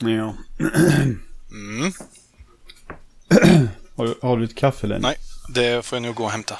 Ja. Mm. Har du, har du ett kaffe Lenny? Nej, det får jag nog gå och hämta.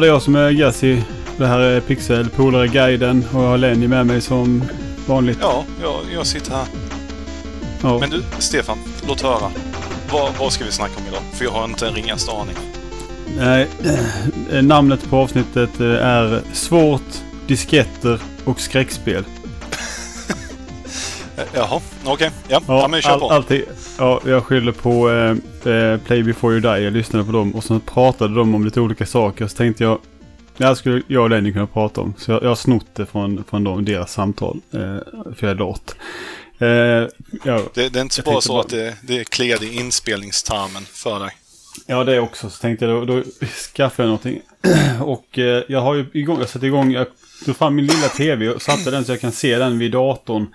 Ja, det är jag som är Gassi. Det här är Pixel, polare guiden och jag har Lenny med mig som vanligt. Ja, jag, jag sitter här. Ja. Men du, Stefan, låt höra. Vad, vad ska vi snacka om idag? För jag har inte en ringaste aning. Nej, eh, namnet på avsnittet eh, är Svårt, disketter och skräckspel. Jaha, okej. Ja, ja, men kör all- på. alltid. Ja, jag skyller på eh, eh, Play before you die. Jag lyssnade på dem och så pratade de om lite olika saker. Så tänkte jag, det här skulle jag och Lenny kunna prata om. Så jag, jag har snott det från, från dem, deras samtal. Eh, för jag är lat. Eh, ja, Det, det är inte Jag bara så bara- att det, det kliade i inspelningstarmen för dig. Ja, det också. Så tänkte jag då, då skaffar jag någonting. Och eh, jag har ju igång, jag satte igång, jag tog fram min lilla tv och satte den så jag kan se den vid datorn.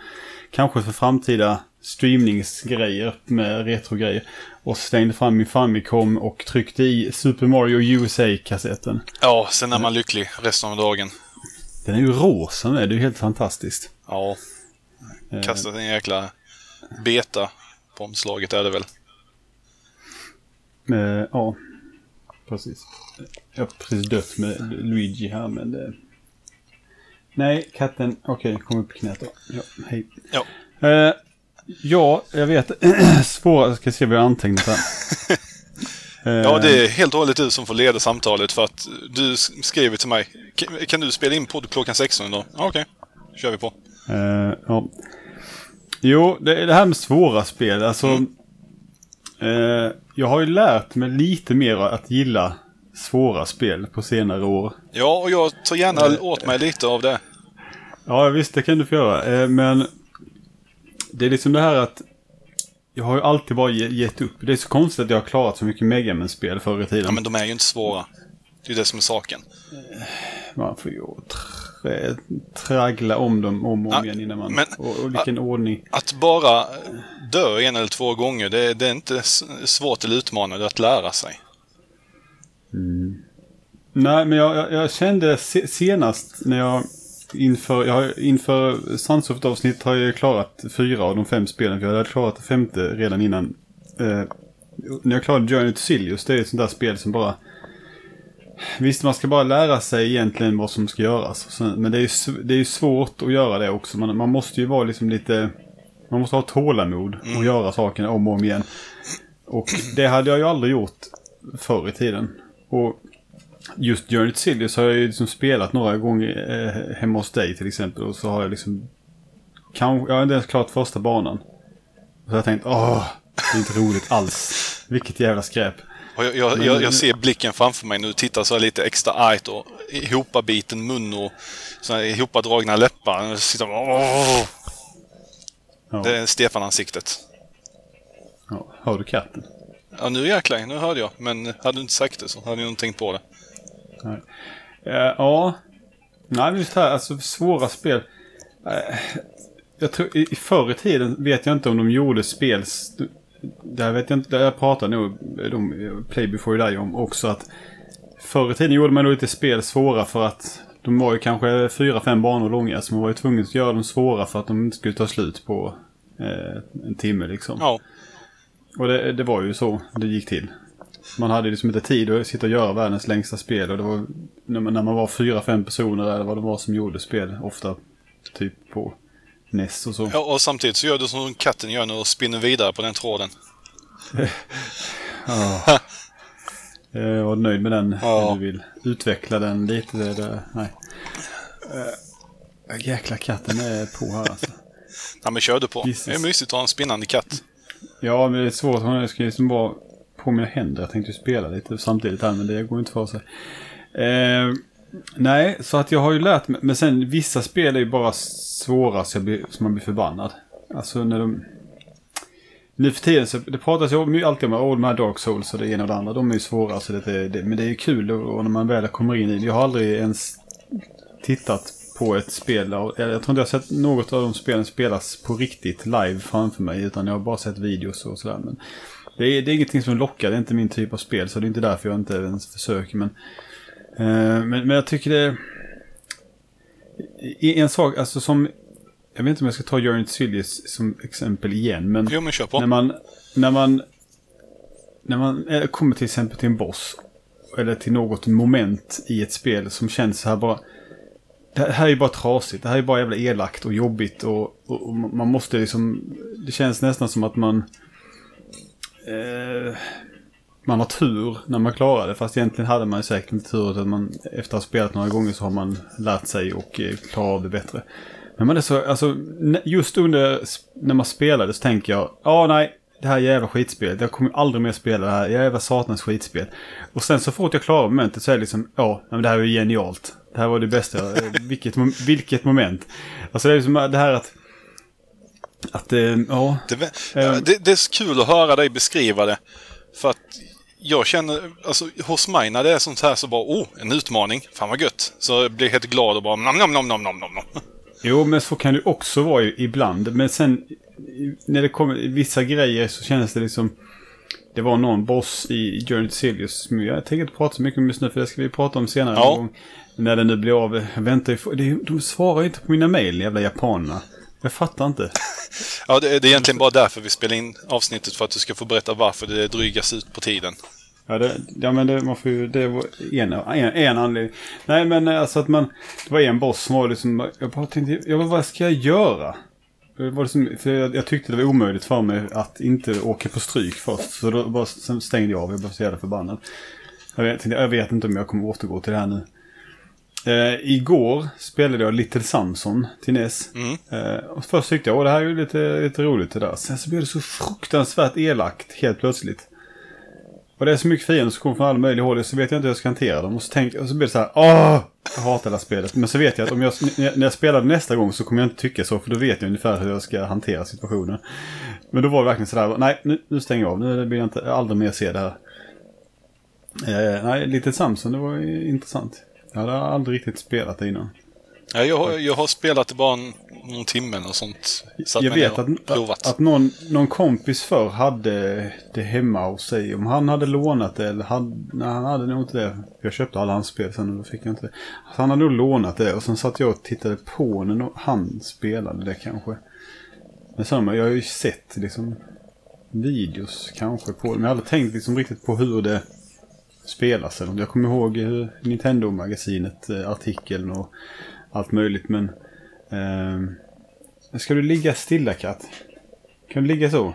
Kanske för framtida streamningsgrejer med retrogrejer. Och stängde fram min Famicom och tryckte i Super Mario USA-kassetten. Ja, sen är man lycklig resten av dagen. Den är ju rosa med, det är ju helt fantastiskt. Ja, Eh, kastat en jäkla beta på omslaget är det väl. eh, ja, precis. Jag har precis dött med Luigi här men det... Nej, katten. Okej, kom upp i knät då. Ja, hej. Ja. Eh, ja, jag vet. Svåra. Jag ska se vad jag antecknat här. Ja, det är helt och hållet du som får leda samtalet för att du skriver till mig. "Kan- du spela in podd klockan 16 idag? Ja, okej. kör vi på. Eh, ja. Jo, det det här med svåra spel. Alltså, eh, jag har ju lärt mig lite mer att gilla svåra spel på senare år. Ja, och jag tar gärna åt mig lite av det. Ja, visst, det kan du få göra. Men det är liksom det här att jag har ju alltid bara ge- gett upp. Det är så konstigt att jag har klarat så mycket Megaman-spel förr i tiden. Ja, men de är ju inte svåra. Det är det som är saken. Man får ju trä, traggla om dem om och om Ja, igen innan man... men- och, och vilken ordning. Att bara dö en eller två gånger, det, det är inte svårt eller utmanande att lära sig. Nej, men jag, jag, jag kände se, senast när jag inför, jag har, inför Sunsoft-avsnitt har jag klarat fyra av de fem spelen. För jag hade klarat det femte redan innan. Eh, när jag klarade Journey to Silius, det är ett sånt där spel som bara... Visst, man ska bara lära sig egentligen vad som ska göras. Men det är ju det är ju svårt att göra det också. Man, man måste ju vara liksom lite... Man måste ha tålamod och göra sakerna om och om igen. Och det hade jag ju aldrig gjort förr i tiden. Och just Journey to Silius har jag ju liksom spelat några gånger eh, hemma hos dig till exempel. Och så har jag liksom... Kanske, jag har inte ens klarat första banan. Och så har jag tänkt, åh, det är inte roligt alls. Vilket jävla skräp. Och jag, jag, jag, jag ser blicken framför mig nu, tittar så här lite extra argt och ihopabiten mun och så här ihopadragna läppar. Och sitter åh! Ja, Det är Stefan-ansiktet. ja. Hör du katten? Ja, nu jäklar, nu hörde jag. Men hade du inte sagt det så hade jag nog tänkt på det. Nej. Eh, ja. Nej, just här, alltså svåra spel. Eh, jag tror, i, förr i tiden vet jag inte om de gjorde spel... Där vet jag inte, där jag pratar nog de Play before you die om också att förr i tiden gjorde man nog lite spel svåra för att de var ju kanske fyra, fem banor långa så man var ju tvungen att göra dem svåra för att de inte skulle ta slut på eh, en timme liksom. Ja, Och det, det var ju så det gick till. Man hade liksom inte tid att sitta och göra världens längsta spel. Och det var när man, när man var fyra, fem personer eller vad det var som gjorde spel. Ofta typ på NES och så. ja och samtidigt så gör du som katten gör nu och spinner vidare på den tråden. Jag var nöjd med den. Ja. Du vill utveckla den lite. Det, det, nej. Äh, jäkla katten är på här alltså. Ja, men kör du på. Jesus. Det är mysigt att ha en spinnande katt. Ja, men det är svårt. Hon ska liksom vara på mina händer. Jag tänkte ju spela lite samtidigt här, men det går inte för sig. Eh, nej, så att jag har ju lärt mig. Men sen vissa spel är ju bara svåra så, jag blir, så man blir förbannad. Alltså när de... Nu för tiden så det pratas ju alltid om att de här Dark Souls och det ena och det andra. De är ju svåra. Så det, det, men det är ju kul och, och när man väl kommer in i det. Jag har aldrig ens tittat på ett spel. Jag, tror inte jag har sett något av de spelen spelas på riktigt live framför mig. Utan jag har bara sett videos och sådär. Men det är, det är ingenting som lockar. Det är inte min typ av spel. Så det är inte därför jag inte ens försöker. Men, eh, men, men jag tycker det... En sak, alltså som... Jag vet inte om jag ska ta Journey Silius som exempel igen. Men, jo, men kör på. När man, när man, när man kommer till exempel till en boss. Eller till något moment i ett spel som känns så här bara det här är ju bara trasigt. Det här är bara jävla elakt och jobbigt och, och, och man måste liksom... Det känns nästan som att man... Eh, man har tur när man klarar det. Fast egentligen hade man ju säkert inte tur. Att man, efter att ha spelat några gånger så har man lärt sig och eh, klarar av det bättre. Men man är så, alltså, just under när man spelade så tänker jag, ja nej, det här jävla skitspelet. Jag kommer aldrig mer spela det här jävla satans skitspel. Och sen så fort jag klarar momentet så är det liksom, ja, men det här är ju genialt. Det här var det bästa. Eh, vilket, vilket moment. Alltså det är liksom det här att... Att, äh, ja. Det, det, det, är så kul att höra dig beskriva det. För att jag känner, alltså hos mig när det är sånt här så bara, oh, en utmaning. Fan vad gött. Så jag blir helt glad och bara, nam, nam, nam, nam, nam, nam. Jo, men så kan det också vara ibland. Men sen när det kommer vissa grejer så känns det liksom... Det var någon boss i Journey to Silius. Jag tänker inte prata så mycket om just nu för det ska vi prata om senare. Ja. När det nu blir av. Ju De svarar inte på mina mejl, jävla japanerna. Jag fattar inte. ja, det, det är egentligen bara därför vi spelar in avsnittet. För att du ska få berätta varför det drygas ut på tiden. Ja, det, ja men det, man får ju, det var en, en, en anledning. Nej men alltså att man, det var en boss som var liksom, jag bara tänkte, ja, vad ska jag göra? Det var liksom, för jag, jag, tyckte det var omöjligt för mig att inte åka på stryk först. Så då bara, stängde jag av, jag blev så jävla förbannad. Jag vet, jag vet inte om jag kommer återgå till det här nu. Eh, igår spelade jag Little Samson till NES. Mm. Eh, och först tyckte jag att det här är ju lite, lite roligt det där. Sen så blev det så fruktansvärt elakt helt plötsligt. Och det är så mycket fiender som kommer från alla möjliga håll så vet jag inte hur jag ska hantera dem. Och så, tänk, och så blir det så här, åh! Jag hatar det här spelet. Men så vet jag att om jag, när jag spelar nästa gång så kommer jag inte tycka så. För då vet jag ungefär hur jag ska hantera situationen. Men då var det verkligen sådär, nej nu, nu stänger jag av. Nu vill jag inte aldrig mer se det här. Eh, nej, lite Samson, det var intressant. Jag hade aldrig riktigt spelat det innan. Ja, jag, har, jag har spelat det bara någon timme och sånt. Satt jag vet att, att, att någon, någon kompis för hade det hemma hos sig. Om han hade lånat det eller hade, nej, han hade nog inte det. Jag köpte alla hans spel sen och då fick jag inte det. Så han hade nog lånat det och sen satt jag och tittade på när han spelade det kanske. Men sen, jag har ju sett liksom videos kanske på det. Men jag hade tänkt liksom riktigt på hur det spelas. Jag kommer ihåg Nintendo-magasinet, eh, artikeln och allt möjligt. Men eh, ska du ligga stilla katt? Kan du ligga så?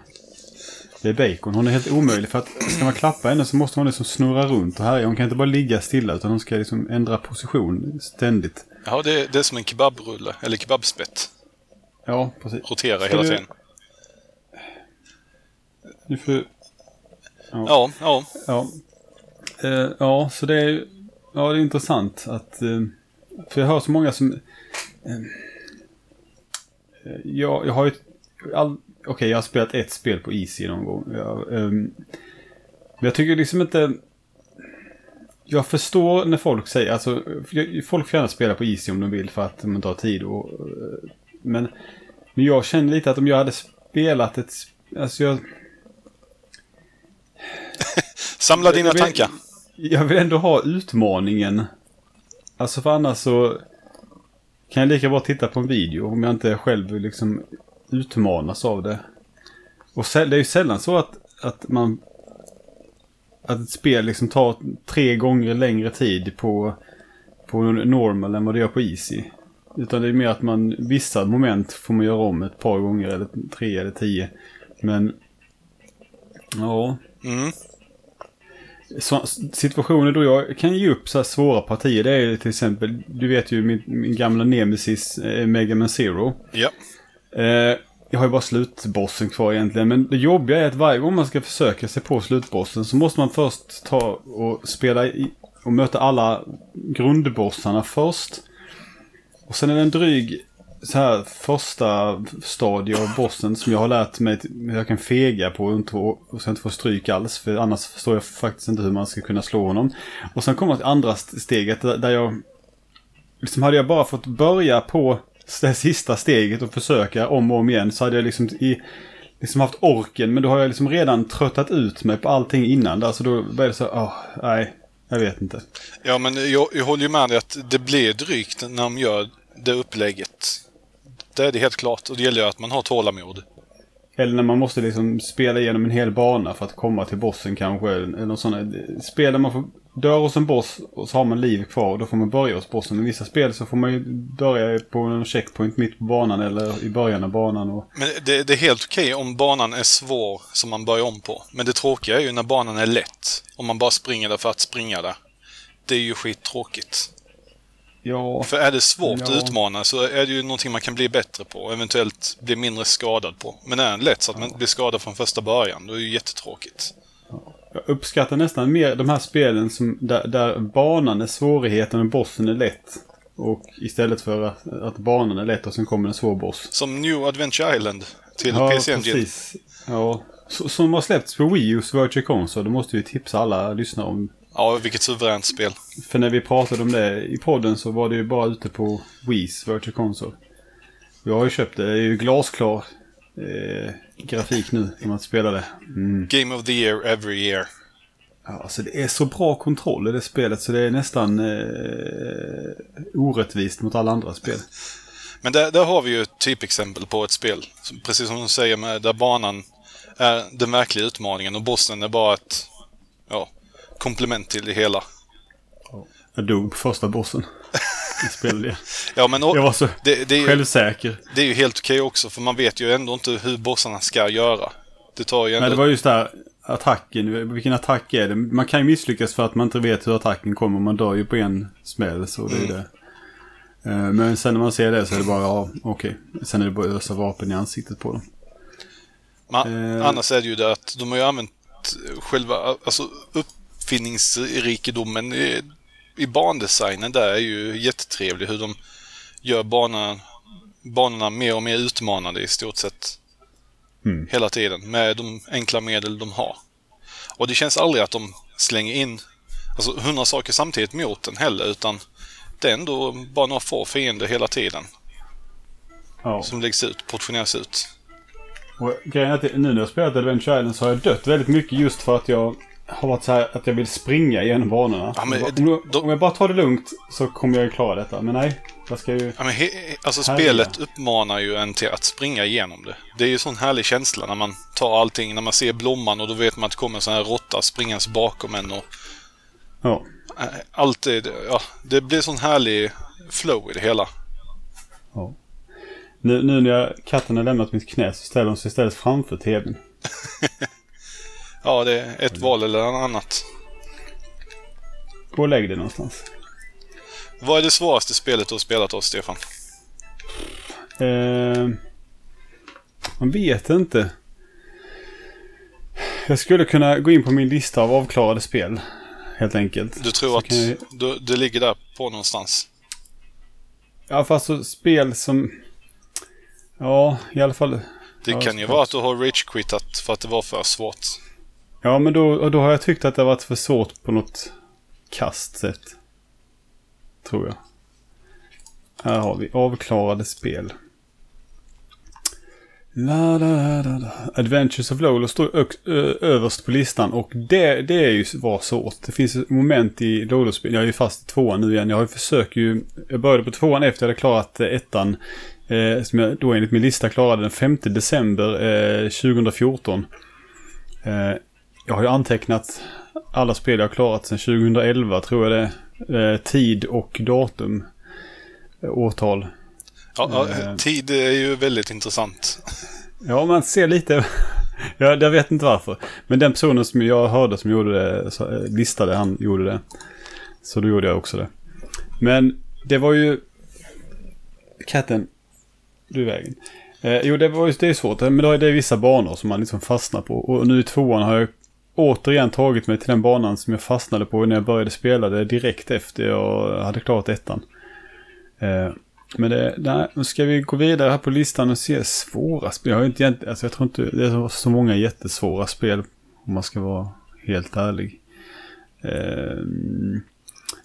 Det är bacon. Hon är helt omöjlig för att ska man klappa henne så måste hon liksom snurra runt och härja. Hon kan inte bara ligga stilla utan hon ska liksom ändra position ständigt. Ja, det är, det är som en kebabrulle eller kebabspett. Ja, precis. Rotera ska hela du... tiden. Du får... Ja, ja. Ja, ja. Uh, ja så det är, ja, det är intressant att... Uh, för jag hör så många som... Uh, jag, jag har ju... All, Okej, okay, jag har spelat ett spel på Easy någon gång. Jag, um, men jag tycker liksom inte... Jag förstår när folk säger, alltså folk får gärna spela på Easy om de vill för att de har tid och... Men, men jag känner lite att om jag hade spelat ett... Alltså jag... Samla dina tankar jag vill ändå ha utmaningen. Alltså för annars så kan jag lika bra titta på en video om jag inte själv liksom utmanas av det. Och det är ju sällan så att, att man att ett spel liksom tar tre gånger längre tid på, på normal än vad det gör på easy. Utan det är mer att man, vissa moment får man göra om ett par gånger eller tre eller tio. Men, ja. Mm så, situationer då jag kan ge upp så här svåra partier. Det är till exempel, du vet ju min, min gamla nemesis eh, Mega Man Zero. Ja. Eh, jag har ju bara slutbossen kvar egentligen. Men det jobbiga är att varje gång man ska försöka sig på slutbossen så måste man först ta och spela i, och möter alla grundbossarna först. Och sen är det en dryg så här första stadie av bossen som jag har lärt mig hur jag kan fega på och, inte, och sen inte få stryk alls. För annars förstår jag faktiskt inte hur man ska kunna slå honom. Och sen kommer andra steget där, jag... Liksom hade jag bara fått börja på det sista steget och försöka om och om igen så hade jag liksom i liksom haft orken. Men då har jag liksom redan tröttat ut mig på allting innan där. Så då blir det så, oh, nej, jag vet inte. Ja, men jag, jag håller ju med dig att det blir drygt när de gör det upplägget. Det är det helt klart. Och det gäller ju att man har tålamod. Eller när man måste liksom spela igenom en hel bana för att komma till bossen kanske. Eller något sånt. Spel där man får dör hos en boss och så har man liv kvar och då får man börja hos bossen. I vissa spel så får man ju börja på en checkpoint mitt på banan eller i början av banan. Och... Men det, det är helt okej om banan är svår som man börjar om på. Men det tråkiga är ju när banan är lätt. Om man bara springer där för att springa där. Det är ju skittråkigt. Ja. För är det svårt ja. att utmana så är det ju någonting man kan bli bättre på och eventuellt bli mindre skadad på. Men är den lätt så att man blir skadad från första början, då är det ju jättetråkigt. Jag uppskattar nästan mer de här spelen som, där, där banan är svårigheten och bossen är lätt. Och istället för att, att banan är lätt och sen kommer en svår boss. Som New Adventure Island till ja, PC Engine. Precis. Ja, som har släppts på Wii U's Virtual Console. Det måste vi tipsa alla lyssnare om. Ja, vilket suveränt spel. För när vi pratade om det i podden så var det ju bara ute på Wii's Virtual Console. Jag har ju köpt det. Det är ju glasklar eh, grafik nu när man spelar det. Mm. Game of the year every year. Ja, alltså det är så bra kontroll i det spelet så det är nästan eh, orättvist mot alla andra spel. Men där, där har vi ju ett typexempel på ett spel. Precis som du säger, med, där banan är den verkliga utmaningen och bossen är bara ett ja, komplement till det hela. Jag dog på första bossen. Jag spelade ja, men och, jag var så det, det är, självsäker. Det är ju helt okej också, för man vet ju ändå inte hur bossarna ska göra. Det tar ju ändå... Nej, det var just där attacken. Vilken attack är det? Man kan ju misslyckas för att man inte vet hur attacken kommer. Man dör ju på en smäll, så det är mm. det. Eh, men sen när man ser det så är det bara, ja, okej. Okay. Sen är det bara att ösa vapen i ansiktet på dem. Man, eh. Annars är det ju det att de har ju använt själva, alltså uppfinningsrikedomen i, i bandesignen där är ju jättetrevlig. Hur de gör banan, banorna mer och mer utmanande i stort sett. Mm. Hela tiden med de enkla medel de har. Och det känns aldrig att de slänger in alltså hundra saker samtidigt mot den heller utan det är ändå bara några få fiender hela tiden. Ja. Som läggs ut, portioneras ut. Och grejen är att nu när jag spelat Adventure Island så har jag dött väldigt mycket just för att jag har varit så här att jag vill springa igenom banorna. Ja, men, om, då, om, jag bara tar det lugnt så kommer jag ju klara detta. Men nej, jag ska ju... Ja, men he, alltså spelet uppmanar ju en till att springa igenom det. Det är ju sån härlig känsla när man tar allting, när man ser blomman och då vet man att det kommer en sån här råtta springandes bakom en och... Ja. Allt det, ja, det blir sån härlig flow i det hela. Ja. Nu, nu när jag, katten har lämnat mitt knä så ställer hon sig istället framför tvn. ja, det är ett val eller annat. Gå och lägg dig någonstans. Vad är det svåraste spelet du har spelat av Stefan? Eh, man vet inte. Jag skulle kunna gå in på min lista av avklarade spel. Helt enkelt. Du tror Så att jag... du, det ligger där på någonstans? Ja, fast så spel som... Ja, i alla fall. Det kan ju vara att du har rage-quittat för att det var för svårt. Ja, men då, då har jag tyckt att det har varit för svårt på något kast sätt. Tror jag. Här har vi avklarade spel. La, la, la, la. Adventures of Lolo står överst på listan och det, det är ju var svårt. Det finns moment i Lolo-spel. Jag är ju fast i tvåan nu igen. Jag har ju försökt ju. Jag började på tvåan efter jag hade klarat eh, ettan. Eh, som jag då enligt min lista klarade den 5 december eh, 2014. Eh, jag har ju antecknat alla spel jag har klarat sedan 2011 tror jag det är. Eh, tid och datum. Eh, årtal. Ja, eh, tid är ju väldigt intressant. Ja, man ser lite. jag, jag vet inte varför. Men den personen som jag hörde som gjorde det, eh, listade, han gjorde det. Så då gjorde jag också det. Men det var ju... Katten, du är vägen. Eh, jo, det, var ju, det är svårt. Men då är det vissa banor som man liksom fastnar på. Och nu i tvåan har jag återigen tagit mig till den banan som jag fastnade på när jag började spela det direkt efter jag hade klarat ettan. Eh, men det, nej, nu ska vi gå vidare här på listan och se svåra spel. Jag har inte egentligen, alltså jag tror inte det är så många jättesvåra spel om man ska vara helt ärlig. Eh,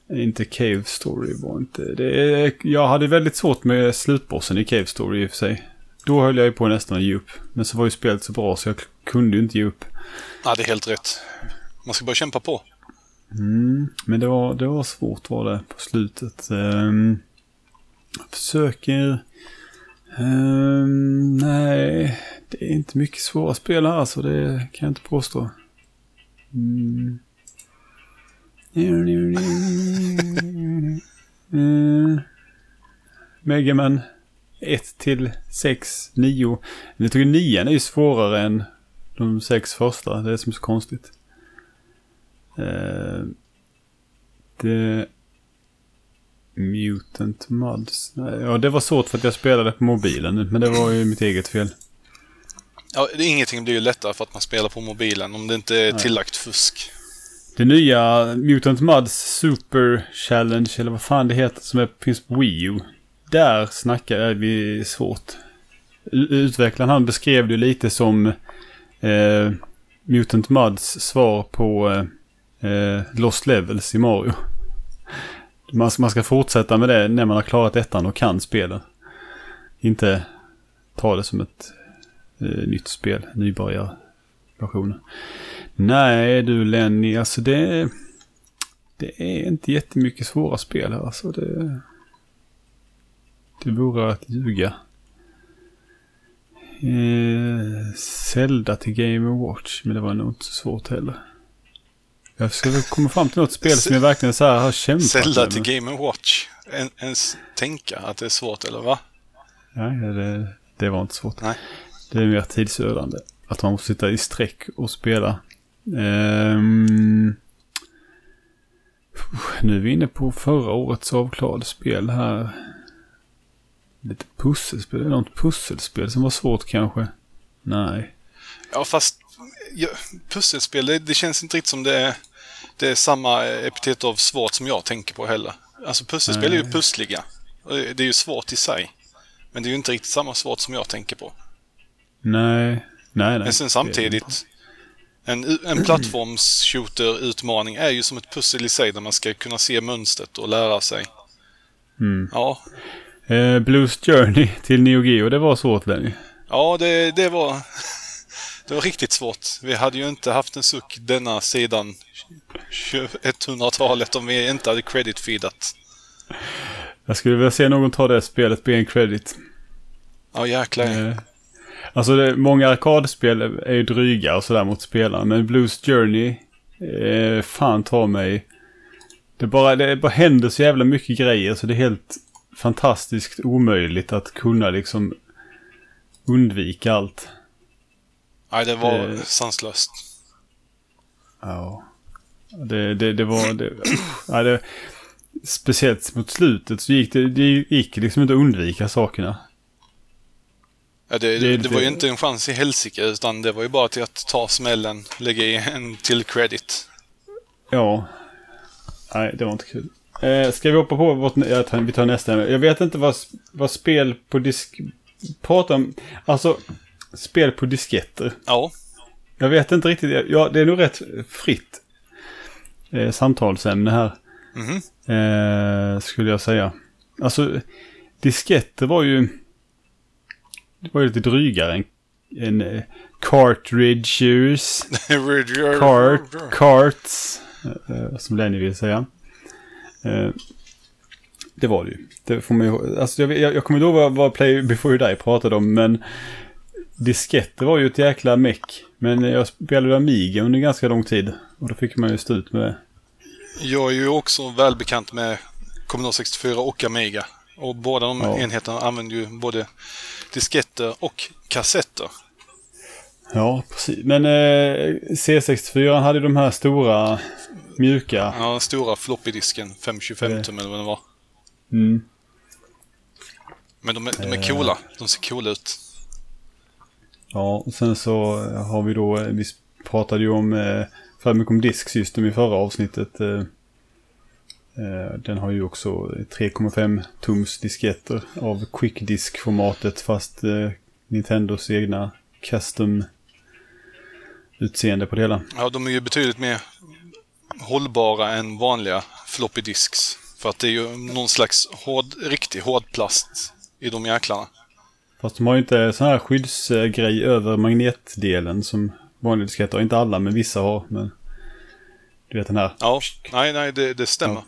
inte Cave Story var inte... Det, jag hade väldigt svårt med slutbossen i Cave Story i och för sig. Då höll jag ju på nästan att ge upp. Men så var ju spelet så bra så jag kunde ju inte ge upp. Ja, det är helt rätt. Man ska bara kämpa på. Mm, men det var, det var svårt var det på slutet. Um, jag försöker... Um, nej, det är inte mycket svåra spel här alltså. Det kan jag inte påstå. Mm. Mm. Megaman 1 till 6, 9. Jag tycker 9 är ju svårare än de sex första. Det är som är så konstigt. Uh, det... Mutant Muds. Ja, det var svårt för att jag spelade på mobilen. Men det var ju mitt eget fel. Ja, det, ingenting blir ju lättare för att man spelar på mobilen om det inte är tillagt fusk. Det nya Mutant Muds Super Challenge, eller vad fan det heter, som är, finns på Wii U. Där snackar vi svårt. Utvecklaren han beskrev det lite som eh, Mutant Muds svar på eh, Lost Levels i Mario. Man, man ska fortsätta med det när man har klarat ettan och kan spelen. Inte ta det som ett eh, nytt spel, nybörjarversionen. Nej du Lenny, alltså det... Det är inte jättemycket svåra spel här alltså. Det, det vore att ljuga. Eh, Zelda till Game Watch, men det var nog inte så svårt heller. Jag ska komma fram till något spel som jag verkligen så här har kämpat Zelda med. till Game Watch. En, ens tänka att det är svårt, eller va? Nej, det, det var inte svårt. Nej. Det är mer tidsödande. Att man måste sitta i sträck och spela. Um, nu är vi inne på förra årets avklarade spel här. Lite pusselspel. Något pusselspel som var svårt kanske? Nej. Ja, fast ja, pusselspel, det, det, känns inte riktigt som det är, det är samma epitet av svårt som jag tänker på heller. Alltså pusselspel Nej. är ju pussliga. Det är ju svårt i sig. Men det är ju inte riktigt samma svårt som jag tänker på. Nej, nej, nej. Men sen samtidigt, en, en plattforms-shooter-utmaning är ju som ett pussel i sig där man ska kunna se mönstret och lära sig. Mm. Ja. Eh, Blues Journey till Neo Geo, det var svårt Lenny. Ja, det, det var... Det var riktigt svårt. Vi hade ju inte haft en suck denna sidan 100-talet om vi inte hade credit-feedat. Jag skulle vilja se någon ta det spelet på en credit. Ja, jäklar. Eh, Alltså det, många arkadspel är ju dryga och sådär mot spelaren. Men Blues Journey, eh, fan ta mig. Det bara, det bara händer så jävla mycket grejer så det är helt fantastiskt omöjligt att kunna liksom undvika allt. Nej, det var det, sanslöst. Ja. Det, det, det var... Det, ja, det, speciellt mot slutet så gick det, det gick liksom inte att undvika sakerna. Ja, det, det, det, var ju inte en chans i helsike utan det var ju bara till att ta smällen, lägga i en till credit. Ja. Nej, det var inte kul. Eh, ska vi hoppa på vårt... Jag tar, vi tar nästa. Jag vet inte vad, vad spel på disk... Prata om... Alltså, spel på disketter. Ja. Jag vet inte riktigt. Ja, det är nog rätt fritt eh, samtalsämne här. Mm -hmm. eh, skulle jag säga. Alltså, disketter var ju det var ju lite drygare än, än uh, cartridges. Cart, carts. Uh, som Lenny vill säga. Uh, det var det ju. Det får man ju alltså jag, jag, jag kommer ihåg vad, vad Play Before You Die pratade om, men disketter var ju ett jäkla meck. Men jag spelade Amiga under ganska lång tid och då fick man ju stå ut med det. Jag är ju också välbekant med Commodore 64 och Amiga. Och båda de ja. enheterna använder ju både disketter och kassetter. Ja, precis. Men eh, C64 hade de här stora mjuka... Ja, den stora floppydisken. 525 tum eller vad det var. Mm. Men de är, de är coola. De ser coola ut. Ja, och sen så har vi då... Eh, vi pratade ju om, eh, för mycket om Disk System i förra avsnittet. Eh, eh, den har ju också 3,5 tums disketter av Quick Disk-formatet fast eh, Nintendos egna custom utseende på det hela. Ja, de är ju betydligt mer hållbara än vanliga floppy disks. För att det är ju någon slags hård, riktig hårdplast i de jäklarna. Fast de har ju inte sån här skyddsgrej över magnetdelen som vanliga disketter har. Inte alla, men vissa har. Men du vet den här. Ja, nej, nej, det, det stämmer. Ja.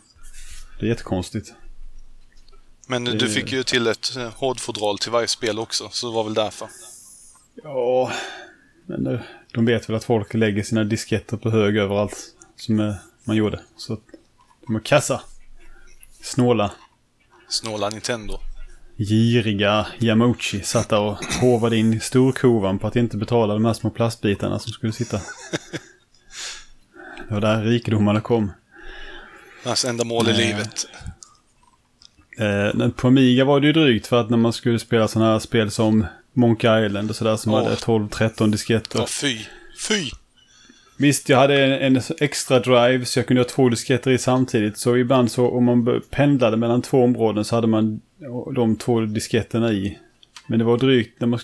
Det är jättekonstigt. Men Det- du fick ju till ett eh, hårdfodral till varje spel också, så det var väl därför. Ja, men de vet väl att folk lägger sina disketter på hög överallt. Som eh, man gjorde. Så de är kassa. Snåla. Snåla Nintendo. Giriga Yamauchi satt där och hovade in storkovan på att inte betala de här små plastbitarna som skulle sitta. Det var där rikedomarna kom. Hans enda mål i Nej. livet. Eh, på Amiga var det ju drygt för att när man skulle spela sådana här spel som Monkey Island och sådär som Åh. hade 12-13 disketter. Ja, fy. Fy! Visst, jag hade en, en extra drive så jag kunde ha två disketter i samtidigt. Så ibland så om man pendlade mellan två områden så hade man de två disketterna i. Men det var drygt när man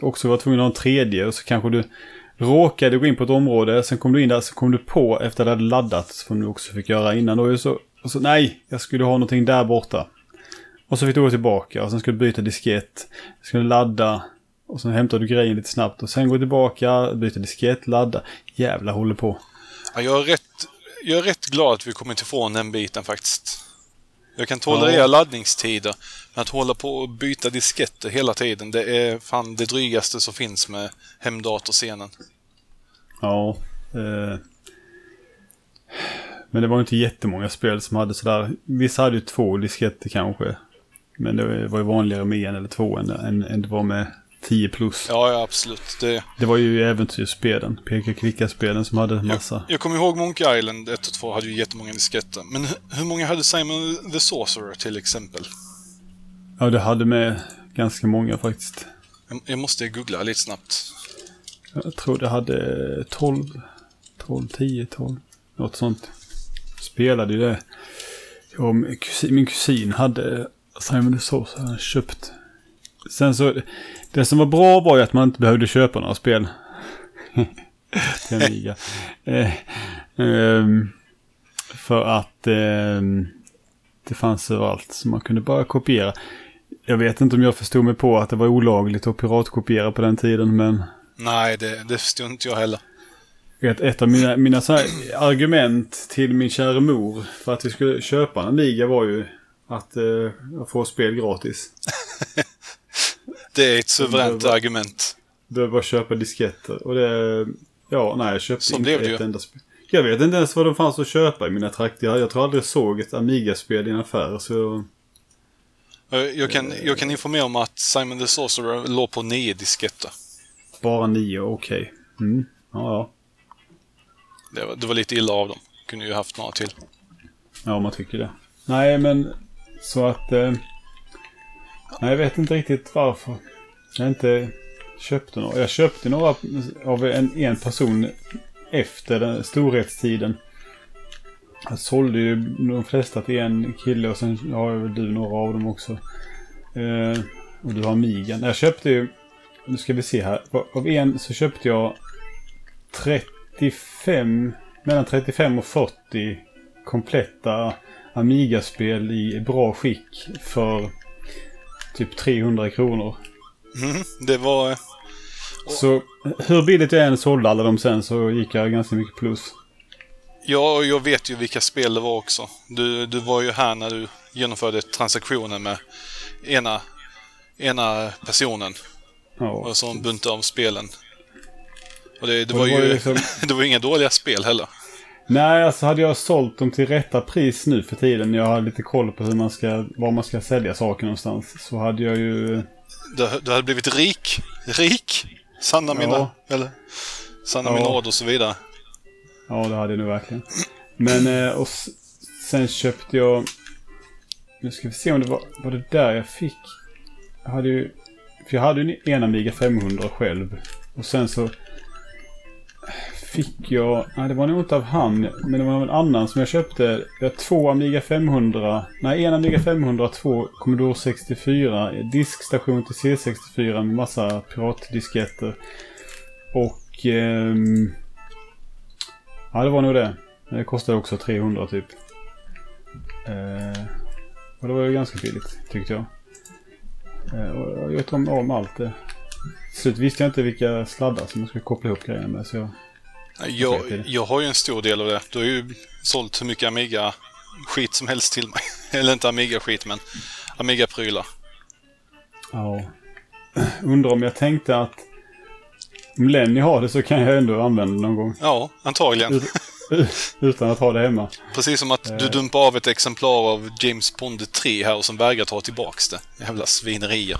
också var tvungen att ha en tredje och så kanske du råkade gå in på ett område. Sen kom du in där så kom du på efter att det hade laddats, Som du också fick göra innan. Och så, och så nej, jag skulle ha någonting där borta. Och så fick du gå tillbaka och sen skulle du byta diskett. Skulle ladda. Och sen hämtar du grejen lite snabbt och sen gå tillbaka, byta diskett, ladda. Jävla håller på. Ja, jag, är rätt, jag är rätt glad att vi kommit ifrån den biten faktiskt. Jag kan tolerera Ja. laddningstider, men att hålla på och byta disketter hela tiden, det är fan det drygaste som finns med hemdatorscenen. Ja. Eh, men det var inte jättemånga spel som hade sådär. Vissa hade ju två disketter kanske. Men det var ju vanligare med en eller två än, än, än det var med 10 plus. Ja, ja absolut. Det, Det var ju äventyrsspelen, peka-klicka-spelen som hade massa. jag kommer ihåg Monkey Island 1 och 2 hade ju jättemånga disketter. Men hu- hur många hade Simon the Sorcerer till exempel? Ja, det hade med ganska många faktiskt. Jag, jag måste googla lite snabbt. Jag tror det hade 12, 12, 10, 12. Något sånt. Spelade ju det. Jag min kusin, min kusin hade Simon the Sorcerer han köpt. Sen så, det som var bra var ju att man inte behövde köpa några spel. Till Amiga. eh, ehm, för att ehm, det fanns överallt. Så man kunde bara kopiera. Jag vet inte om jag förstod mig på att det var olagligt att piratkopiera på den tiden, men... Nej, det, det förstod inte jag heller. Vet, ett av mina, mina argument till min kära mor för att vi skulle köpa en Amiga var ju att eh, få spel gratis. Det är ett suveränt var- argument. Behöver bara köpa disketter. Och det... Ja, nej, jag köpte Så inte ett enda spel. Jag vet inte ens vad det fanns att köpa i mina trakter. Jag, tror aldrig jag såg ett Amiga-spel i en affär. Så Jag, jag, kan, jag kan informera om att Simon the Sorcerer låg på nio disketter. bara nio, okej. Mm. Ja, ja. Det var, det var lite illa av dem. Kunde ju haft några till. Ja, man tycker det. Nej, men så att... Eh, nej, jag vet inte riktigt varför. Jag inte köpte några. Jag köpte några av en, en person efter den storhetstiden. Jag sålde ju de flesta till en kille och sen har väl du några av dem också. Eh, och du har Migan. Jag köpte ju... Nu ska vi se här. Av en så köpte jag 35... Mellan 35 och 40 kompletta Amiga-spel i bra skick för typ 300 kronor. Mhm, det var... Så hur billigt jag än sålde alla dem sen så gick jag ganska mycket plus. Ja, jag vet ju vilka spel det var också. Du, du var ju här när du genomförde transaktionen med ena, ena personen. Ja. Och som buntade av spelen. Och det, det Och var det var ju liksom- det var inga dåliga spel heller. Nej, alltså hade jag sålt dem till rätta pris nu för tiden. Jag har lite koll på hur man ska, var man ska sälja saker någonstans. Så hade jag ju... Du, du hade blivit rik. Rik! Sanna mina... Ja. Eller? Sanna Ja. mina ord och så vidare. Ja, det hade jag nog verkligen. Men eh, och sen köpte jag... Nu ska vi se om det var, var det där jag fick. Jag hade ju... För jag hade ju en Amiga 500 själv. Och sen så fick jag... Nej, det var nog inte av han. Men det var någon annan som jag köpte. Jag har två Amiga 500. Nej, en Amiga 500 två Commodore 64. Diskstation till C64 med massa piratdisketter. Och... Eh, ja, det var nog det. Det kostade också 300 typ. Eh, och det var ju ganska billigt tyckte jag. Eh, och jag vet om, om allt det. Till slut visste jag inte vilka sladdar som man skulle koppla ihop grejerna med. Så jag, jag, jag har ju en stor del av det. Du har ju sålt hur mycket Amiga-skit som helst till mig. Eller inte Amiga-skit, men Amiga-prylar. Ja. Undrar om jag tänkte att om Lenny har det så kan jag ändå använda det någon gång. Ja, antagligen. Utan att ha det hemma. Precis som att du dumpar av ett exemplar av James Bond 3 här och som vägrar ta tillbaks det. Jävla svinerier.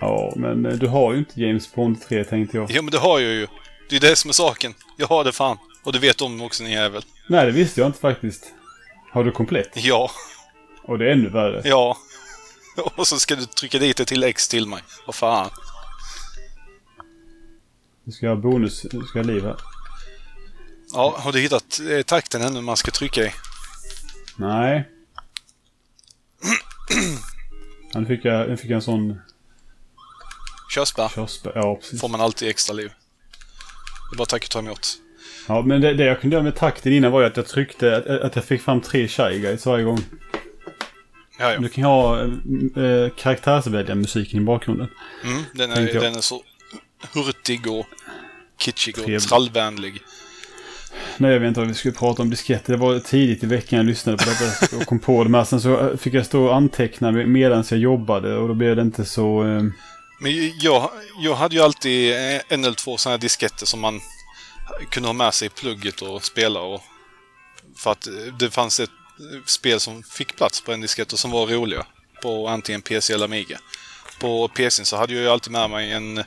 Ja, men eh, du har ju inte James Bond 3 tänkte jag. Jo, men det har jag ju. Det är det som är saken. Jag har det fan. Och det vet om också, ni jävel. Nej, det visste jag inte faktiskt. Har du komplett? Ja. Och det är ännu värre. Ja. Och så ska du trycka dit ett till X till mig. Vad fan. Du ska ha bonus, du ska ha liv här. Ja, har du hittat eh, takten ännu man ska trycka i? Nej. Nu fick jag, nu fick jag en sån Körsbär. körsbär. Ja, precis. Får man alltid extra liv. Det bara tack och ta emot. Ja, men det, det jag kunde göra med takten innan var ju att jag tryckte, att, att jag fick fram tre Shy Guys varje gång. Ja, ja. Du kan ju ha eh, karaktärsvälja musiken i bakgrunden. Mm, den, är, den är så hurtig och kitschig och Trevlig. trallvänlig. Nej, jag vet inte vad vi skulle prata om disketter. Det var tidigt i veckan jag lyssnade på detta och kom på det. Men sen så fick jag stå och anteckna medan jag jobbade och då blev det inte så... Eh, Men jag, jag hade ju alltid en eller två sådana här disketter som man kunde ha med sig i plugget och spela och... För att det fanns ett spel som fick plats på en diskett och som var roliga. På antingen PC eller Amiga. På PCn så hade jag ju alltid med mig en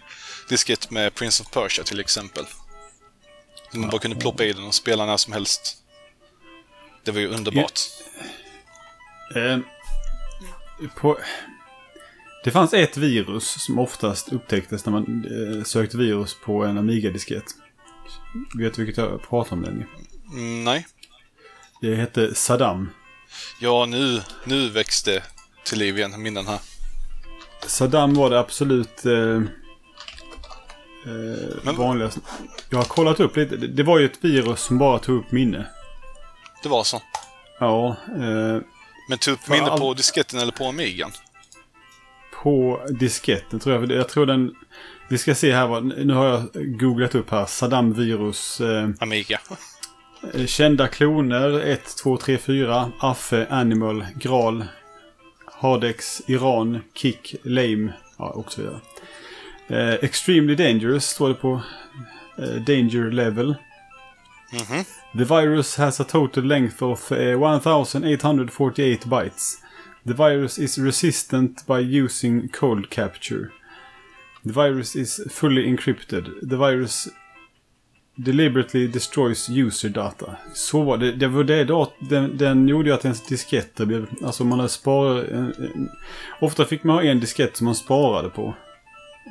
diskett med Prince of Persia till exempel. Som man bara kunde ploppa i den och spela när som helst. Det var ju underbart. eh, på, det fanns ett virus som oftast upptäcktes när man eh, sökte virus på en Amiga-diskett. Vet du vilket jag pratar om den? Mm, nej. Det hette Saddam. Ja, nu, nu växte till liv igen, minnen här. Saddam var det absolut eh, eh, Men- vanligaste. Jag har kollat upp lite. Det- var ju ett virus som bara tog upp minne. Det var så. Ja, eh, Men tog upp minne all- på disketten eller på Amigan? På disketten tror jag. Jag tror den... Vi ska se här vad... Nu har jag googlat upp här. Saddam virus. Eh, Amiga. eh, kända kloner 1, 2, 3, 4. Affe, Animal, Gral. Hardex, Iran, Kick, Lame. Ja, och så vidare. Eh, extremely dangerous står det på. Eh, danger level. Mhm. The virus has a total length of eh, 1848 bytes. The virus is resistant by using cold capture. The virus is fully encrypted. The virus deliberately destroys user data. Så var det. Det var det då. Den, den gjorde ju att ens disketter blev... Alltså man hade sparat... en- en- Ofta fick man ha en diskett som man sparade på.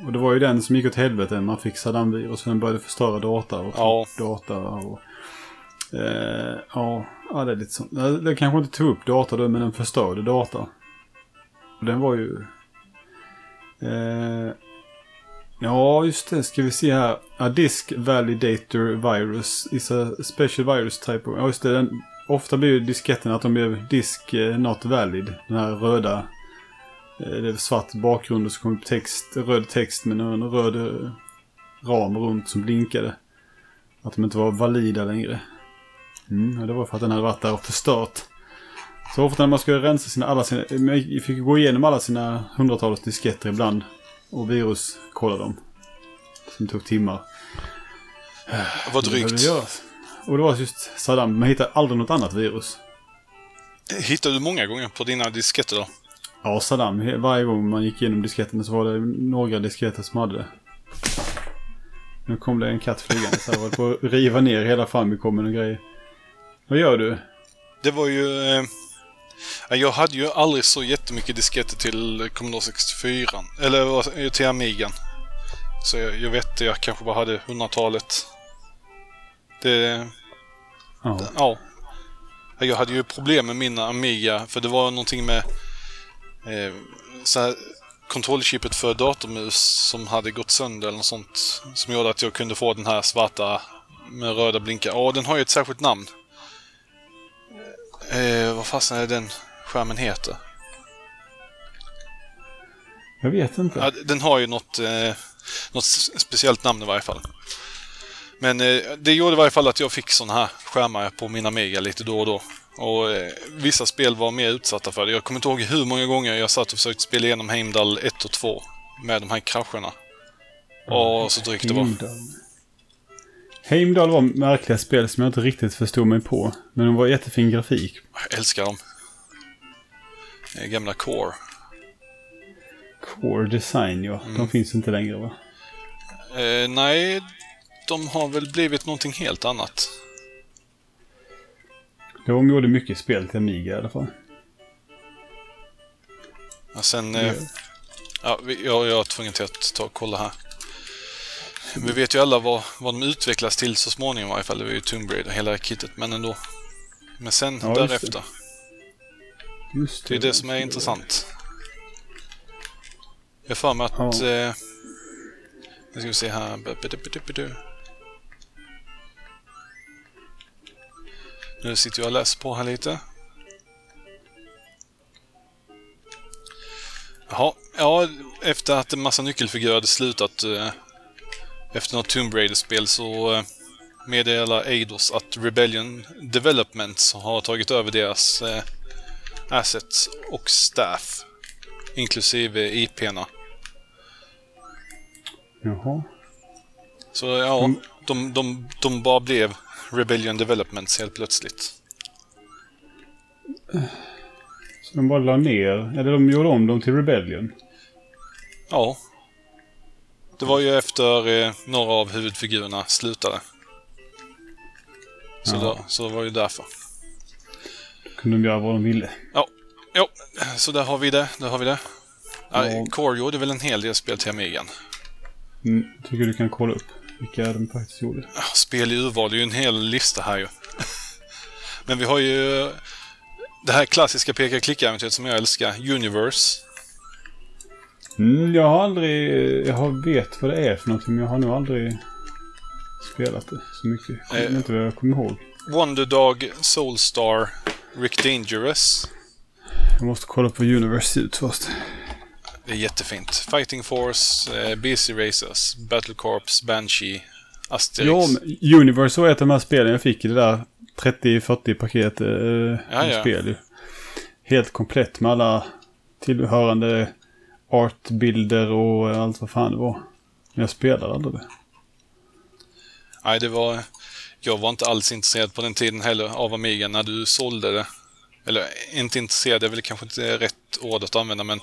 Och det var ju den som gick åt helvete man fick Saddam-virus. och Den började förstöra data och Ja. data och... Eh, ja, ja, det är lite sånt. Eh, det, kanske inte tog upp data då, men den förstörde data. Och den var ju... Eh, ja, just det. Ska vi se här. A disk validator virus is a special virus type of... Ja, just det. Den, ofta blir ju disketten att de blir disk eh, not valid. Den här röda... Eh, det är svart bakgrund och så kommer text, röd text med en röd ram runt som blinkade. Att de inte var valida längre. Mm, det var för att den hade varit där och förstört. Så ofta när man skulle rensa sina, alla sina, man fick gå igenom alla sina hundratals disketter ibland. Och virus kolla dem. Som tog timmar. Det Det behövde drygt. göras. Och det var just Saddam. Man hittade aldrig något annat virus. Hittade du många gånger på dina disketter då? Ja, Saddam. Varje gång man gick igenom disketterna så var det några disketter som hade det. Nu kom det en katt flygande så jag var på att riva ner hela Famicom och grejer. Vad gör du? Det var ju... Eh, jag hade ju aldrig så jättemycket disketter till Commodore 64. Eller till Amigan. Så jag, jag vet jag kanske bara hade hundratalet. Det... Ja. Ja. Jag hade ju problem med min Amiga för det var någonting med eh, så här, kontrollchippet för datormus som hade gått sönder eller något sånt. Som gjorde att jag kunde få den här svarta med röda blinkar. Ja, den har ju ett särskilt namn. Eh, vad fasen är den skärmen heter? Jag vet inte. Ja, den har ju något, eh, något speciellt namn i varje fall. Men eh, det gjorde i varje fall att jag fick såna här skärmar på mina Mega lite då och då. Och eh, vissa spel var mer utsatta för det. Jag kommer inte ihåg hur många gånger jag satt och försökte spela igenom Heimdall 1 och 2 med de här krascherna. Och så drygt det var. Heimdall. Heimdall var märkliga spel som jag inte riktigt förstod mig på. Men de var jättefin grafik. Jag älskar dem. Eh, Gamla Core. Core Design, ja. Mm. De finns inte längre va? Eh, nej, de har väl blivit någonting helt annat. De gjorde mycket spel till Amiga i alla fall. Och sen... Eh, ja, jag, jag är tvungen till att ta och kolla här. Vi vet ju alla vad, vad de utvecklas till så småningom i varje fall. Det var ju Tomb Raider, hela kittet, men ändå. Men sen Ja, just det. därefter. Just Det är det som är intressant. Jag har för mig att... Ja. Eh, nu ska vi se här. Nu sitter jag och läser på här lite. Jaha, ja, efter att en massa nyckelfigurer hade slutat eh, efter något Tomb Raider-spel så eh, meddelar Eidos att Rebellion Developments har tagit över deras eh, assets och staff. Inklusive IP-na. Jaha. Så ja, Mm. de, de, de bara blev Rebellion Developments helt plötsligt. Så de bara la ner, eller de gjorde om dem till Rebellion. Ja. Det var ju efter eh, några av huvudfigurerna slutade. Så, Ja. då, så det var ju därför. Kunde de göra vad de ville. Jo, så där har vi det. Där har vi det. Ja. Ja. Core gjorde väl en hel del spel till Amigan. Mm, tycker du kan kolla upp vilka de faktiskt gjorde. Ja, Spel i urval, det är ju en hel lista här ju. Men vi har ju det här klassiska peka-klicka-äventyret som jag älskar, Universe. Mm, jag har aldrig... Jag vet vad det är för någonting, men jag har nog aldrig spelat det så mycket. Jag kommer Eh. inte vad jag kommer ihåg. Wonderdog, Soulstar, Rick Dangerous. Jag måste kolla på Universe ut först. Det är jättefint. Fighting Force, eh, BC Racers, Battle Corps, Banshee, Asterix. Ja, Universe var ett av de här spelen jag fick i det där 30-40 paket eh, Ja, ja. spel. Helt komplett med alla tillhörande artbilder och allt vad fan det var. Men jag spelade aldrig det. Nej, det var... Jag var inte alls intresserad på den tiden heller av Amiga när du sålde det. Eller inte intresserad, det är väl kanske inte rätt ord att använda, men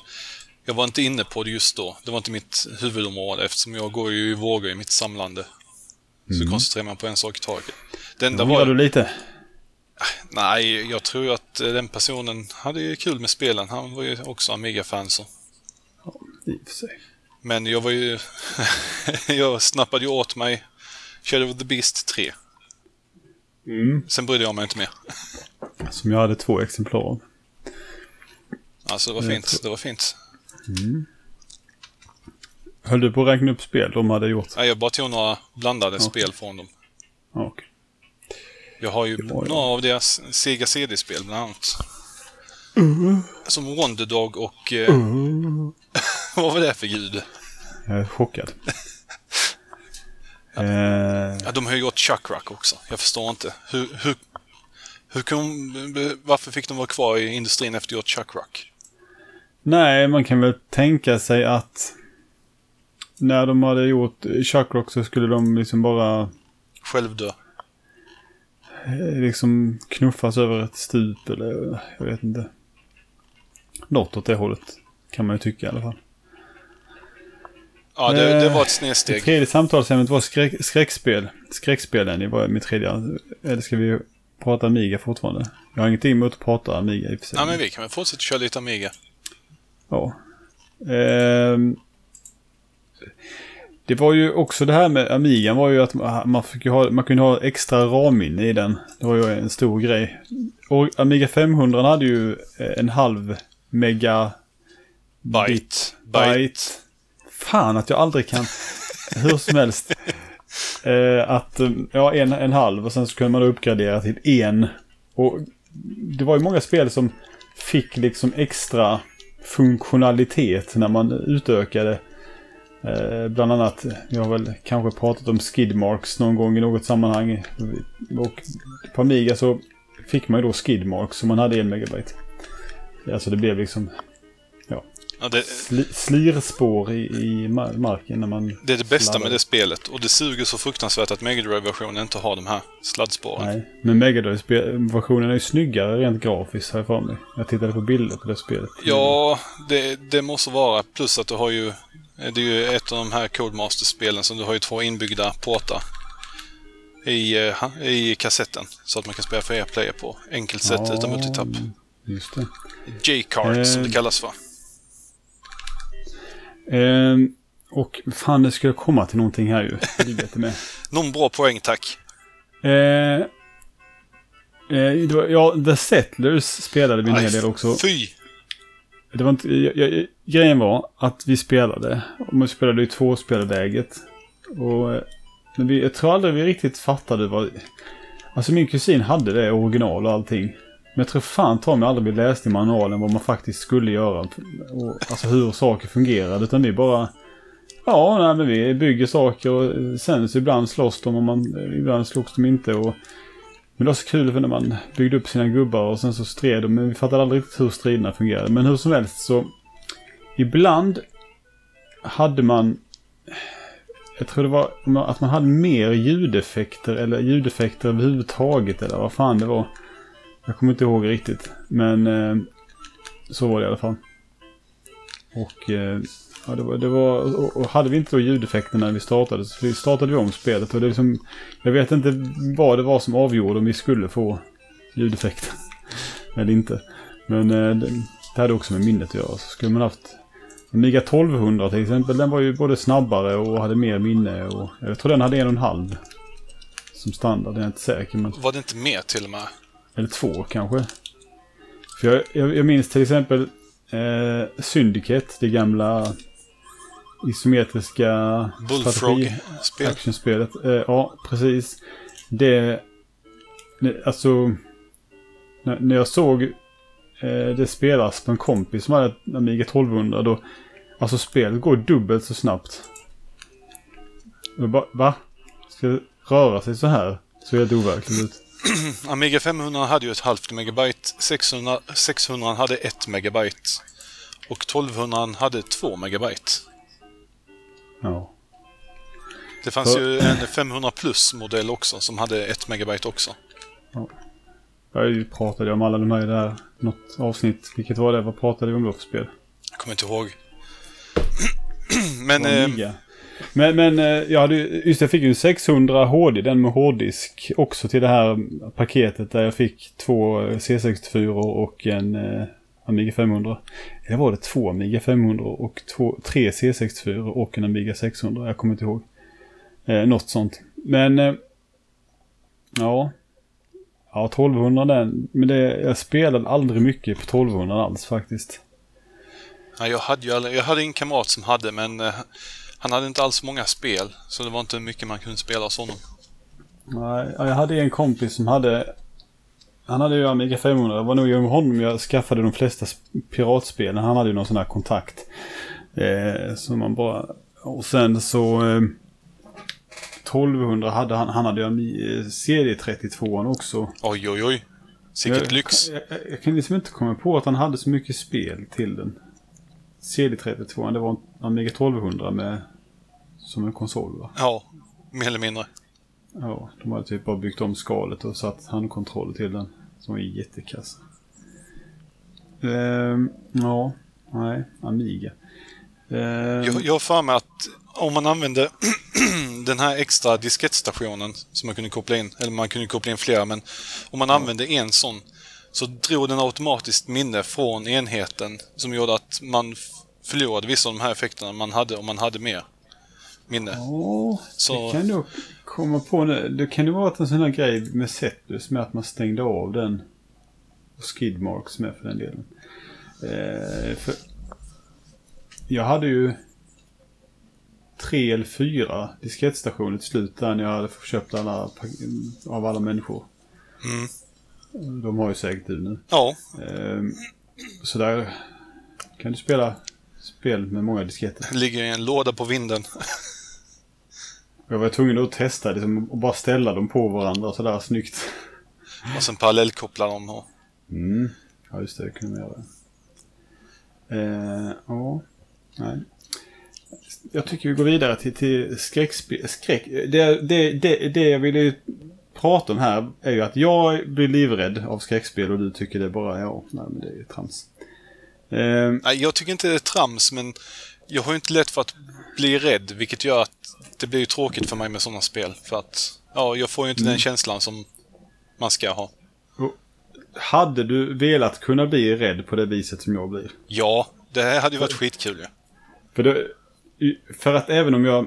jag var inte inne på det just då. Det var inte mitt huvudområde eftersom jag går ju i vågor i mitt samlande. Så koncentrerar man på en sak i taget. Det enda var du lite. Nej, jag tror att eh, den personen hade ju kul med spelen. Han var ju också Amiga-fan så. I och för sig. Men jag var ju... jag snappade ju åt mig Shadow of the Beast 3. Mm. Sen brydde jag mig inte mer. Som jag hade två exemplar av. Alltså det var Jag fint. tror- Det var fint. Höll du på att räkna upp spel de hade gjort? Nej, jag bara tog några blandade Okej. spel från dem. Okej. Jag har ju några av deras Sega CD-spel bland annat. Som Wonderdog och... Eh, vad var det för ljud? Jag är chockad. eh, Ja, de har ju gjort Chuckrock också. Jag förstår inte. Hur, hur, hur kom, varför fick de vara kvar i industrin efter att ha gjort Chuckrock? nej, man kan väl tänka sig att när de hade gjort Chuckrock så skulle de liksom bara Självdö. eh, liksom knuffas över ett stup eller jag vet inte. Något åt det hållet kan man ju tycka i alla fall. Ja, det, det var ett Det snedsteg. tredje samtalsämnet var skräck, skräckspel. Skräckspelen det var mitt tredje. Eller ska vi prata Amiga fortfarande? Jag har ingenting emot att prata Amiga i och för sig. Ja, men vi kan väl fortsätta köra lite Amiga. Ja. Ehm, Det var ju också det här med Amigan var ju att man, fick ha, man kunde ha extra ramminne i den. Det var ju en stor grej. Och Amiga 500 hade ju eh, en halv mega... Byte. Bit, byte. Fan att jag aldrig kan, hur som helst. Eh, att, eh, ja en, en halv och sen så kunde man uppgradera till en. Och det var ju många spel som fick liksom extra funktionalitet när man utökade. Eh, bland annat, vi har väl kanske pratat om skidmarks någon gång i något sammanhang. Och på Amiga så fick man ju då skidmarks som man hade en megabyte. Alltså det blev liksom Ja, det, Sli, slirspår i, i marken när man... Det är det bästa med det spelet. Och det suger så fruktansvärt att Mega Drive-versionen inte har de här sladdspåren. Nej, men Mega Drive-versionen är ju snyggare rent grafiskt jag för mig. Jag tittade på bilder på det spelet. Ja, det, det måste vara. Plus att du har ju... Det är ju ett av de här Codemaster-spelen som du har ju två inbyggda portar i, eh, i kassetten. Så att man kan spela för player på enkelt sätt ja, utan multitapp. Just det. J-card eh, som det kallas för. Eh, och fan, det skulle komma till någonting här ju. Med. Någon bra poäng, tack. Eh, eh, var, ja, The Settlers spelade vi en hel del också. Fy! Det var inte, jag, jag, grejen var att vi spelade. Och vi spelade i tvåspelarläget. Och men vi, jag tror aldrig vi riktigt fattade vad... Alltså min kusin hade det original och allting. Men jag tror fan ta mig aldrig vi läste i manualen vad man faktiskt skulle göra. Och, alltså hur saker fungerade. Utan vi bara... Ja, nej, men vi bygger saker och sen så ibland slåss de och man, ibland slogs de inte. Och, men det var så kul för när man byggde upp sina gubbar och sen så stred de. Men vi fattade aldrig riktigt hur striderna fungerade. Men hur som helst så... Ibland hade man... Jag tror det var att man hade mer ljudeffekter eller ljudeffekter överhuvudtaget eller vad fan det var. Jag kommer inte ihåg riktigt. Men eh, så var det i alla fall. Och, eh, ja, det var, det var, och, och hade vi inte då ljudeffekterna när vi startade så vi startade vi om spelet. Och det liksom, jag vet inte vad det var som avgjorde om vi skulle få ljudeffekter. Eller inte. Men eh, det, det hade också med minnet att göra. Så skulle man haft Amiga 1200 till exempel. Den var ju både snabbare och hade mer minne. Och, jag tror den hade en och en halv. Som standard, Jag är inte säker. Men... Var det inte mer till och med? Eller två kanske. För jag, jag, jag minns till exempel eh, Syndicate, det gamla isometriska Bullfrog-spel. actionspelet. Eh, ja, precis. Det, alltså, när, när jag såg eh, det spelas på en kompis som hade ett Amiga 1200 då, alltså spelet går dubbelt så snabbt. Jag bara, va? Ska det röra sig så här? Så helt overkligt ut. Amiga 500 hade ju ett halvt megabyte. 600, 600 hade ett megabyte. Och 1200 hade två megabyte. Ja. Det fanns Så... ju en 500 plus-modell också som hade ett megabyte också. Ja. Jag pratade om alla de här i det här något avsnitt. Vilket var det? Vad pratade vi om då för spel? Jag kommer inte ihåg. Men... Eh, men, men eh, jag hade just jag fick ju 600 HD, den med hårddisk också till det här paketet där jag fick två eh, C64 och en eh, Amiga 500. Eller var det två Amiga 500 och två, tre C64 och en Amiga 600? Jag kommer inte ihåg. Eh, något sånt. Men eh, ja. Ja, 1200 den. Men det, jag spelade aldrig mycket på 1200 alls faktiskt. Ja, jag hade ju aldrig, jag hade en kamrat som hade men eh, han hade inte alls många spel, så det var inte mycket man kunde spela hos honom. Nej, jag hade en kompis som hade... Han hade ju Amiga 500. Det var nog med honom jag skaffade de flesta piratspelen. Han hade ju någon sån här kontakt. Eh, som man bara... Och sen så... Eh, 1200 hade han. Han hade ju CD32 också. Oj, oj, oj. Sicket lyx. Jag, jag, jag, kan liksom inte komma på att han hade så mycket spel till den. CD32, det var en Amiga 1200 med som en konsol va? Ja, mer eller mindre. Ja, de hade typ bara byggt om skalet och satt handkontroll till den. Som var jättekass. Ehm, ja, nej, Amiga. Ehm. Jag, jag har för mig att om man använde den här extra diskettstationen som man kunde koppla in, eller man kunde koppla in flera, men om man ja. använde en sån så drog den automatiskt minne från enheten som gjorde att man förlorade vissa av de här effekterna man hade om man hade mer. minne. Ja, Så- det kan du komma på nu. Det kan ju vara en sån här grej med Zetlus med att man stängde av den. Och Skidmarks med för den delen. Eh, för jag hade ju tre eller fyra diskettstationer till slut där när jag hade köpt alla av alla människor. Mm. De har ju säkert du nu. Ja, Eh, så där kan du spela spel med många disketter. ligger i en låda på vinden. Jag var tvungen att testa liksom, och bara ställa dem på varandra sådär snyggt. Och sen parallellkoppla dem. Och... Mm. Ja, just det. Det kunde man göra. Eh, ja. Nej. Jag tycker vi går vidare till, till skräckspel. Skräck. Det, det, det, det jag ville prata om här är ju att jag blir livrädd av skräckspel och du tycker det är bara, ja, nej men det är ju trams. Eh, Nej, jag tycker inte det är trams, men jag har ju inte lätt för att bli rädd, vilket gör att det blir ju tråkigt för mig med sådana spel. För att, ja, jag får ju inte den känslan som man ska ha. hade du velat kunna bli rädd på det viset som jag blir? Ja, det här hade ju varit skitkul ju. För, det, för att även om jag,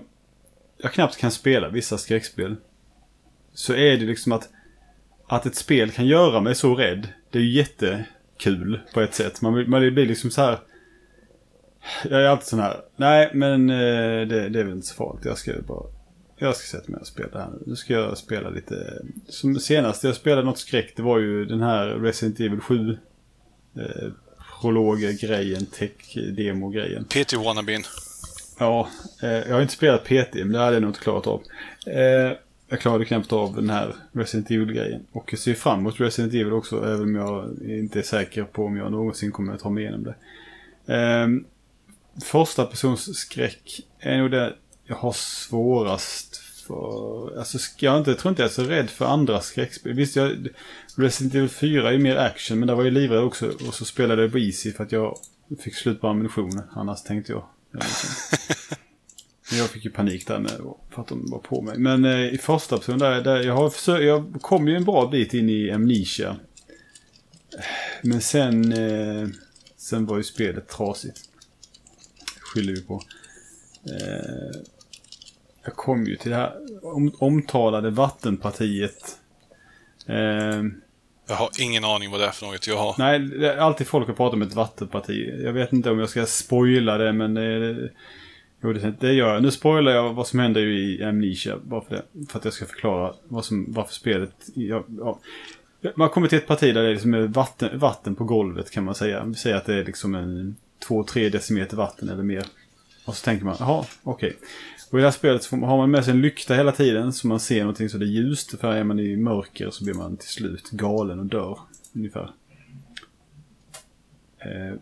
jag knappt kan spela vissa skräckspel. Så är det liksom att, att ett spel kan göra mig så rädd. Det är ju jättekul på ett sätt. Man, man blir liksom så här. Jag är alltid sån här. Nej men eh, det, det är väl inte så farligt. Jag ska bara. Jag ska sätta mig och spela här nu. Nu ska jag spela lite. Som senast jag spelade något skräck. Det var ju den här Resident Evil 7. Eh, prolog-grejen, tech-demo-grejen. PT-wannabeen. Ja, eh, jag har inte spelat PT, men det hade jag nog inte klarat av. Eh, jag klarade knappt av den här Resident Evil-grejen. Och jag ser fram emot Resident Evil också, även om jag inte är säker på om jag någonsin kommer att ta mig igenom det. Um, första persons skräck är nog det jag har svårast för. Alltså, jag, inte, jag tror inte jag är så rädd för andra skräckspel. Visst, jag, Resident Evil 4 är ju mer action, men där var jag livrädd också. Och så spelade jag på Easy för att jag fick slut på ammunitionen. Annars tänkte jag. jag Jag fick ju panik där med för att de var på mig. Men eh, i första person där, där jag har försökt, jag kom ju en bra bit in i Amnesia. Men sen, eh, sen var ju spelet trasigt. Skyller vi på. Eh, jag kom ju till det här om, omtalade vattenpartiet. Eh, Jag har ingen aning vad det är för något jag har. Nej, det är alltid folk har pratat om ett vattenparti. Jag vet inte om jag ska spoila det, men det, jo, det, det gör jag. Nu spoilar jag vad som händer i Amnesia, bara för det. För att jag ska förklara vad som, varför spelet... Ja, ja. Man kommer till ett parti där det är liksom vatten, vatten på golvet kan man säga. Vi säger att det är liksom en 2-3 decimeter vatten eller mer. Och så tänker man, jaha, okej. Och i det här spelet så har man med sig en lykta hela tiden så man ser någonting så det är ljust. För är man i mörker så blir man till slut galen och dör. Ungefär. Eh,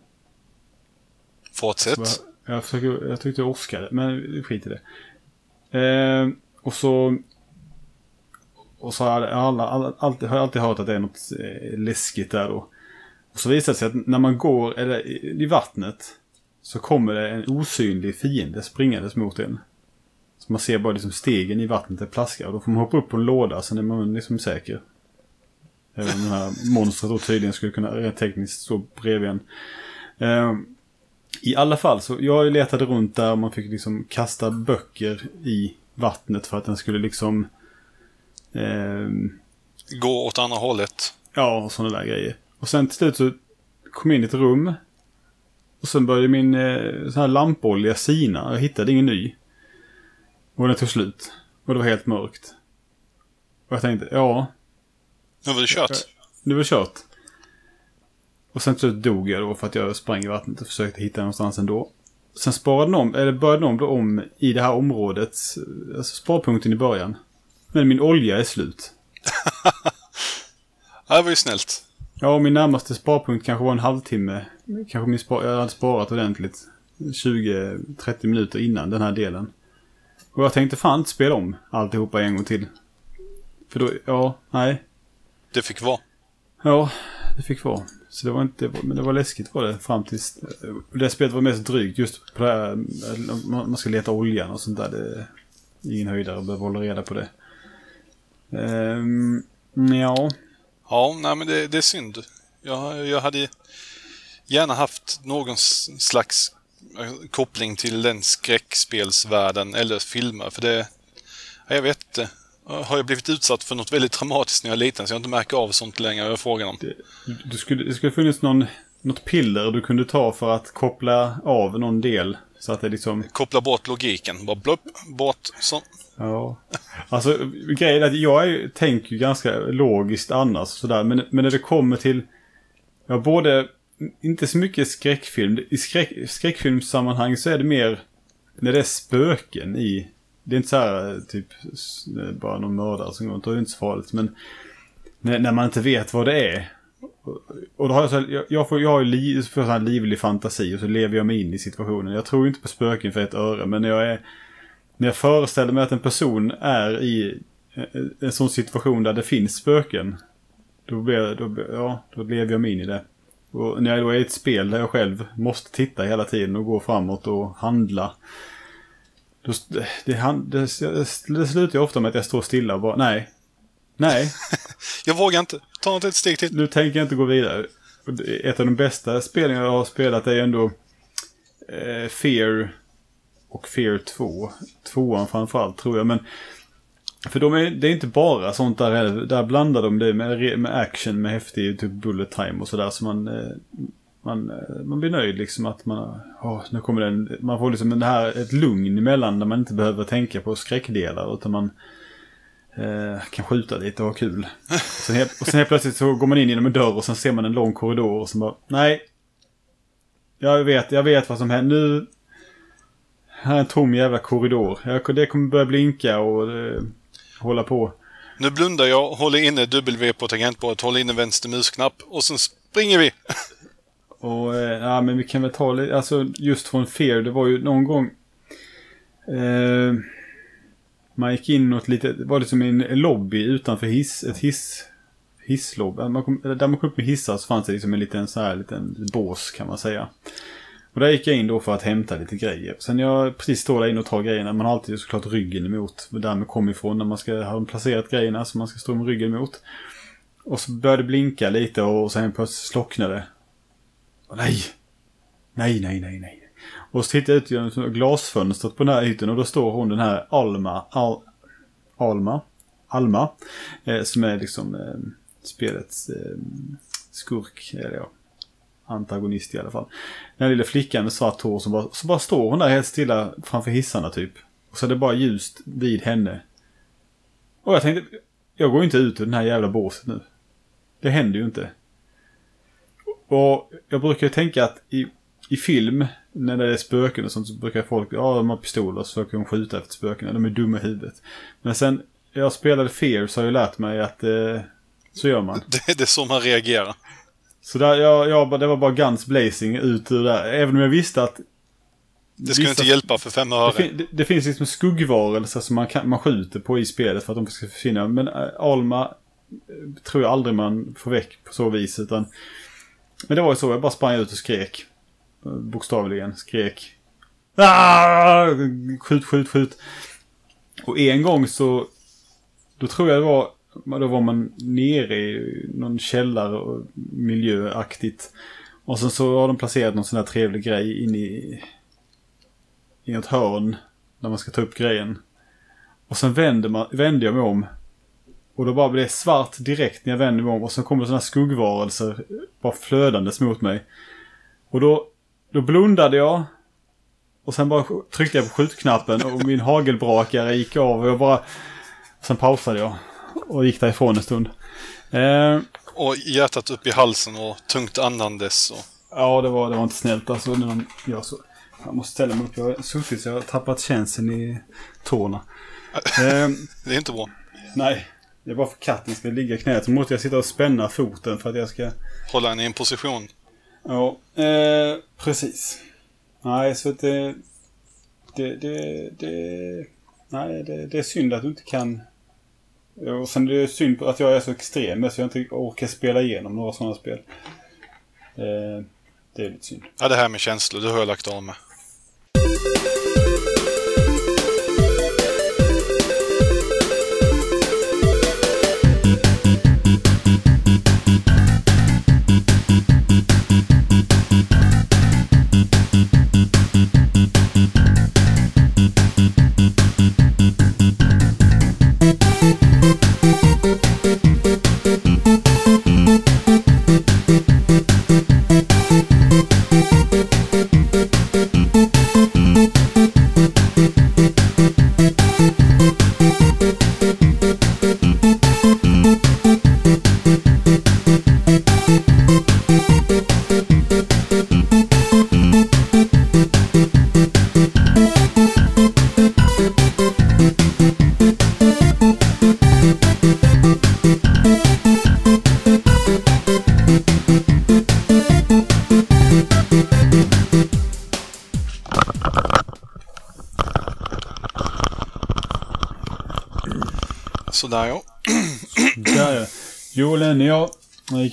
Fortsätt. så jag, försöker, jag tyckte Oscar, men skit i det. Eh, och så... Och så har jag alla, alla, alltid, har jag alltid hört att det är något eh, läskigt där då. Och så visar det sig att när man går eller, i, vattnet så kommer det en osynlig fiende springandes mot en. Så man ser bara liksom stegen i vattnet där plaskar och då får man hoppa upp på en låda sen är man liksom säker. Även om det här monstret då tydligen skulle kunna rent tekniskt stå bredvid en. Eh, i alla fall, så jag letade runt där och man fick liksom kasta böcker i vattnet för att den skulle liksom... ehm, Gå åt andra hållet. ja, och sådana där grejer. Och sen till slut så kom jag in i ett rum. Och sen började min eh, sån här lampolja sina. Jag hittade ingen ny. Och den tog slut. Och det var helt mörkt. Och jag tänkte, ja, Nu var det kört. nu var det kört. Och sen slut dog jag då för att jag sprang i vattnet och försökte hitta någonstans ändå. Sen sparade någon, eller började någon då om i det här området, alltså sparpunkten i början. Men min olja är slut. Ja, det var ju snällt. Ja, min närmaste sparpunkt kanske var en halvtimme. Kanske min spar, jag hade sparat ordentligt. 20-30 minuter innan den här delen. Och jag tänkte fan inte spela om alltihopa en gång till. För då, ja, nej. Det fick vara. Ja, det fick vara. Så det var inte, men det var läskigt var det fram tills... Det spelet var mest drygt just på det här, man man ska leta oljan och sånt där. Det är ingen höjdare behöver hålla reda på det. Ehm, ja, Ja, nej men det, det är synd. Jag, jag hade gärna haft någon slags eh, koppling till den skräckspelsvärlden eller filmer. För det... Jag vet inte. Har jag blivit utsatt för något väldigt traumatiskt när jag var liten så jag inte märker av sånt längre? Jag frågan om. Det, skulle, det skulle funnits någon, något piller du kunde ta för att koppla av någon del. Så att det liksom... Koppla bort logiken. Bara blupp, bort, så. Ja. Alltså grejen är att jag är, tänker ju ganska logiskt annars. Sådär. Men, men när det kommer till... Ja, både... Inte så mycket skräckfilm. I skräck, skräckfilmssammanhang så är det mer när det är spöken i... Det är inte så här typ eh, bara någon mördare som går runt. Det är inte så farligt. Men när, när man inte vet vad det är. Och då har jag, så jag, jag, får, jag har ju li, får så livlig fantasi och så lever jag mig in i situationen. Jag tror inte på spöken för ett öre men när jag är... När jag föreställer mig att en person är i eh, en sån situation där det finns spöken. Då, blir, då, ja, då lever jag mig in i det. Och när jag då är i ett spel där jag själv måste titta hela tiden och gå framåt och handla. Då, det, det, det, det slutar ju ofta med att jag står stilla och bara nej. Nej. jag vågar inte. Ta inte ett steg till. Nu tänker jag inte gå vidare. Ett av de bästa spelen jag har spelat är ändå eh, Fear och Fear 2. Tvåan framförallt tror jag. Men för de är, det är inte bara sånt där Där blandar de det med, med action, med häftig typ bullet time och sådär. Så man, eh, man, man blir nöjd liksom att man, oh, nu kommer den, man får liksom det här, ett lugn emellan där man inte behöver tänka på skräckdelar. Utan man eh, kan skjuta lite och ha kul. Och sen, helt, och sen helt plötsligt så går man in genom en dörr och sen ser man en lång korridor och så bara, nej. Jag vet, jag vet vad som händer. Nu, här är en tom jävla korridor. Jag, det kommer börja blinka och eh, hålla på. Nu blundar jag, håller inne W på tangentbordet, håller inne vänster musknapp och sen springer vi. och eh, ja, men vi kan väl ta lite, alltså just från Fear, det var ju någon gång. Eh, man gick in något litet, var det som en lobby utanför hiss, ett hiss, hisslobby. Man kom, där man kom upp med hissar så fanns det liksom en liten så här liten bås kan man säga. Och där gick jag in då för att hämta lite grejer. Sen när jag precis står där inne och tar grejerna, man har alltid såklart ryggen emot. Där man kommer ifrån när man ska ha placerat grejerna så man ska stå med ryggen emot. Och så började det blinka lite och sen plötsligt slocknade det nej! Nej, nej, nej, nej. Och så tittar jag ut genom glasfönstret på den här ytan och då står hon den här Alma. Al, Alma. Alma. Eh, som är liksom eh, spelets eh, skurk. Eller ja, antagonist i alla fall. Den här lilla flickan med svart hår som bara, så bara står hon där helt stilla framför hissarna typ. Och så är det bara ljust vid henne. Och jag tänkte, jag går inte ut ur den här jävla båset nu. Det händer ju inte. Och jag brukar ju tänka att i, i film, när det är spöken och sånt så brukar folk, ja de har pistoler så försöker de skjuta efter spökena. De är dumma i huvudet. Men sen jag spelade Fear så har jag lärt mig att eh, så gör man. Det, det är så man reagerar. Så där, jag, jag, det var bara guns blazing ut ur där. Även om jag visste att... Det skulle inte hjälpa för fem öre. Det, det, det finns liksom skuggvarelser som man, kan, man skjuter på i spelet för att de ska försvinna. Men äh, Alma äh, tror jag aldrig man får väck på så vis. Utan, men det var ju så, jag bara sprang ut och skrek. Bokstavligen skrek. Ah! Skjut, skjut, skjut. Och en gång så... Då tror jag det var då var man nere i någon källare miljöaktigt. Och sen så har de placerat någon sån där trevlig grej in i, i ett hörn. Där man ska ta upp grejen. Och sen vände, man, vänder jag mig om. Och då bara blir det svart direkt när jag vänder mig om. Och sen kommer sådana skuggvarelser bara flödandes mot mig. Och då, då blundade jag. Och sen bara tryckte jag på skjutknappen och min hagelbrakare gick av. Och jag bara... Sen pausade jag och gick därifrån en stund. Eh, och hjärtat upp i halsen och tungt andandes. Och... Ja, det var, det var inte snällt alltså när de gör så. Jag måste ställa mig upp. Jag har suttit så jag har tappat känseln i tårna. eh, det är inte bra. Nej. Det är bara för katten ska ligga i knät. Så måste jag sitta och spänna foten för att jag ska... Hålla henne i en position. Ja, eh, precis. Nej, så att det... Det, det, det... Nej, det, det är synd att du inte kan och sen är det synd att jag är så extrem så jag inte orkar spela igenom några sådana spel. Eh, det är lite synd. Ja, det här med känslor, det har jag lagt av med.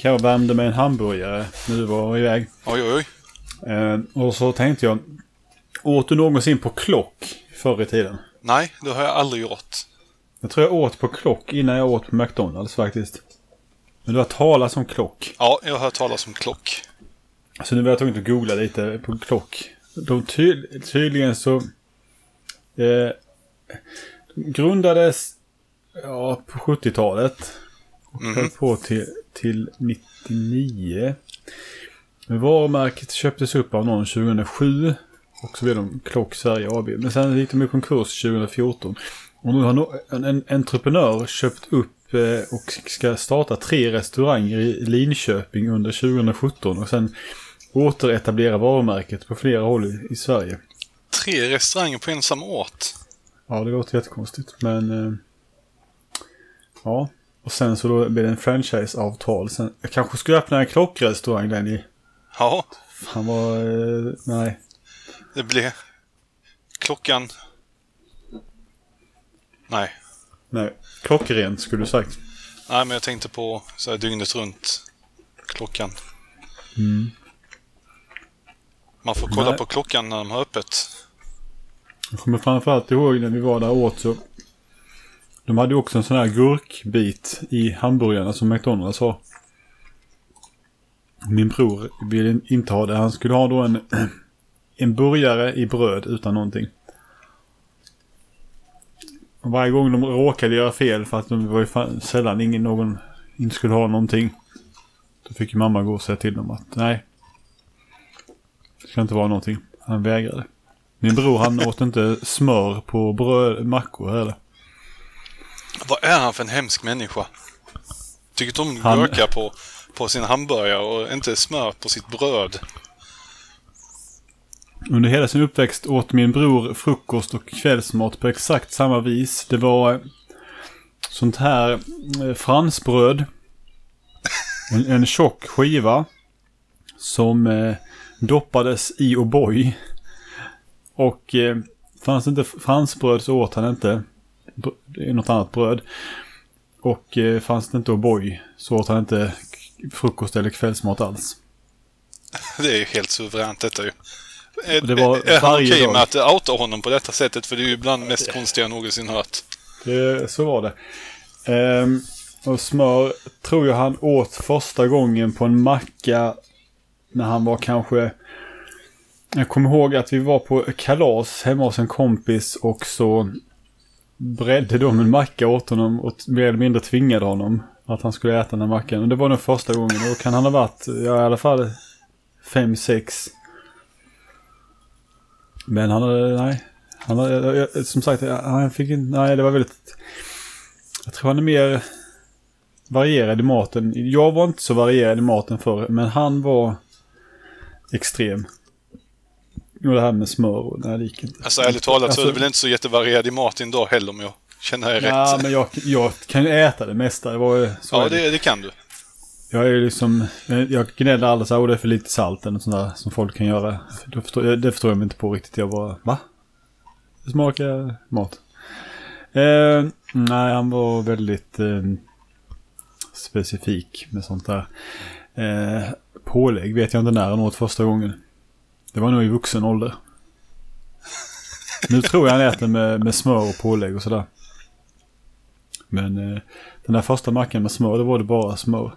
Gick här och värmde med en hamburgare när du var iväg. Oj, oj, oj. Eh, och så tänkte jag, åt du någonsin på klock förr i tiden? Nej, det har jag aldrig gjort. Jag tror jag åt på klock innan jag åt på McDonalds faktiskt. Men du har talat om klock. Ja, jag har hört talas om klock. Så nu var jag tvungen att googla lite på klock. De ty tydligen så... Eh, grundades ja, på 70-talet. Och Mhm. höll på till, till 99. Men varumärket köptes upp av någon 2007. Och så blev de Klock Sverige AB. Men sen gick de i konkurs 2014. Och nu har en, en entreprenör köpt upp eh, och ska starta tre restauranger i Linköping under 2017. Och sen återetablera varumärket på flera håll i, i Sverige. Tre restauranger på en och samma ort. Ja, det låter jättekonstigt. Men... Eh, ja. Och sen så då blir det en franchise-avtal. Sen, jag kanske skulle öppna en klockrestaurang den i... Ja, Han var... Eh, nej. det blir klockan... Nej. Nej. Klockrent skulle du sagt. Nej, men jag tänkte på så här dygnet runt klockan. Man får kolla Nej. på klockan när de har öppet. Jag kommer framförallt ihåg när vi var där åt så... De hade ju också en sån här gurkbit i hamburgarna som McDonalds har. Min bror ville inte ha det. Han skulle ha då en, en burgare i bröd utan någonting. Och varje gång de råkade göra fel för att de var ju sällan ingen någon inte skulle ha någonting. Då fick ju mamma gå och säga till dem att nej. Det ska inte vara någonting. Han vägrade. Min bror han åt inte smör på bröd, mackor heller. Vad är han för en hemsk människa? Tycker inte om Han- gurka på, på sin hamburgare och inte smör på sitt bröd. Under hela sin uppväxt åt min bror frukost och kvällsmat på exakt samma vis. Det var eh, sånt här eh, fransbröd. En, en tjock skiva. Som eh, doppades i O'boy. Och eh, fanns det inte fransbröd så åt han inte något annat bröd. Och eh, fanns det inte O'boy så åt han inte frukost eller kvällsmat alls. Det är ju helt suveränt detta ju. Är, det var är han varje okej dag. med att outa honom på detta sättet? För det är ju bland det mest konstiga jag någonsin hört. Det, så var det. Ehm, och smör tror jag han åt första gången på en macka när han var kanske... Jag kommer ihåg att vi var på kalas hemma hos en kompis och så bredde de en macka åt honom och mer eller mindre tvingade honom att han skulle äta den här mackan. Och det var nog första gången. Och då kan han ha varit ja, i alla fall fem, sex. Men han hade, nej. Han hade, jag- jag- som sagt, han fick inte, nej det var väldigt... Jag tror han är mer varierad i maten. Jag var inte så varierad i maten förr, men han var extrem. Och det här med smör, och nej det gick inte. Alltså ärligt talat så är Alltså- det väl inte så jättevarierad i mat idag heller om jag känner jag Ja, rätt. men jag, jag kan ju äta det mesta. Det var Ja, det. det, kan du. Jag är liksom, jag gnäller aldrig så här, "Åh, det är för lite salt eller sånt där som folk kan göra. Det förstår, det förstår jag mig inte på riktigt. Jag bara, va? Det smakar mat. Eh, nej, han var väldigt eh, specifik med sånt där. Eh, pålägg vet jag inte när han åt första gången. Det var nog i vuxen ålder. Nu tror jag han äter med, med smör och pålägg och sådär. Men eh, den där första mackan med smör, då var det bara smör.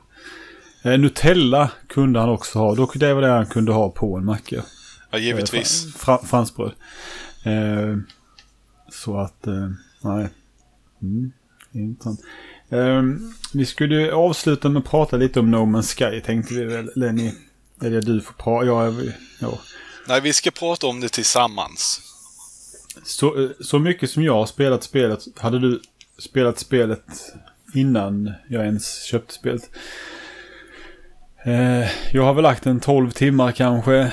Eh, Nutella kunde han också ha. Dock det var det han kunde ha på en macka. Ja, givetvis. Eh, Fra, fransbröd. Eh, så att, eh, nej. Mm, intressant. Eh, vi skulle ju avsluta med att prata lite om No Man's Sky tänkte vi väl, Lenny. Eller du får prata. Ja, ja. Nej, vi ska prata om det tillsammans. Så, eh, så mycket som jag har spelat spelet, hade du spelat spelet innan jag ens köpte spelet? Eh, jag har väl lagt en 12 timmar kanske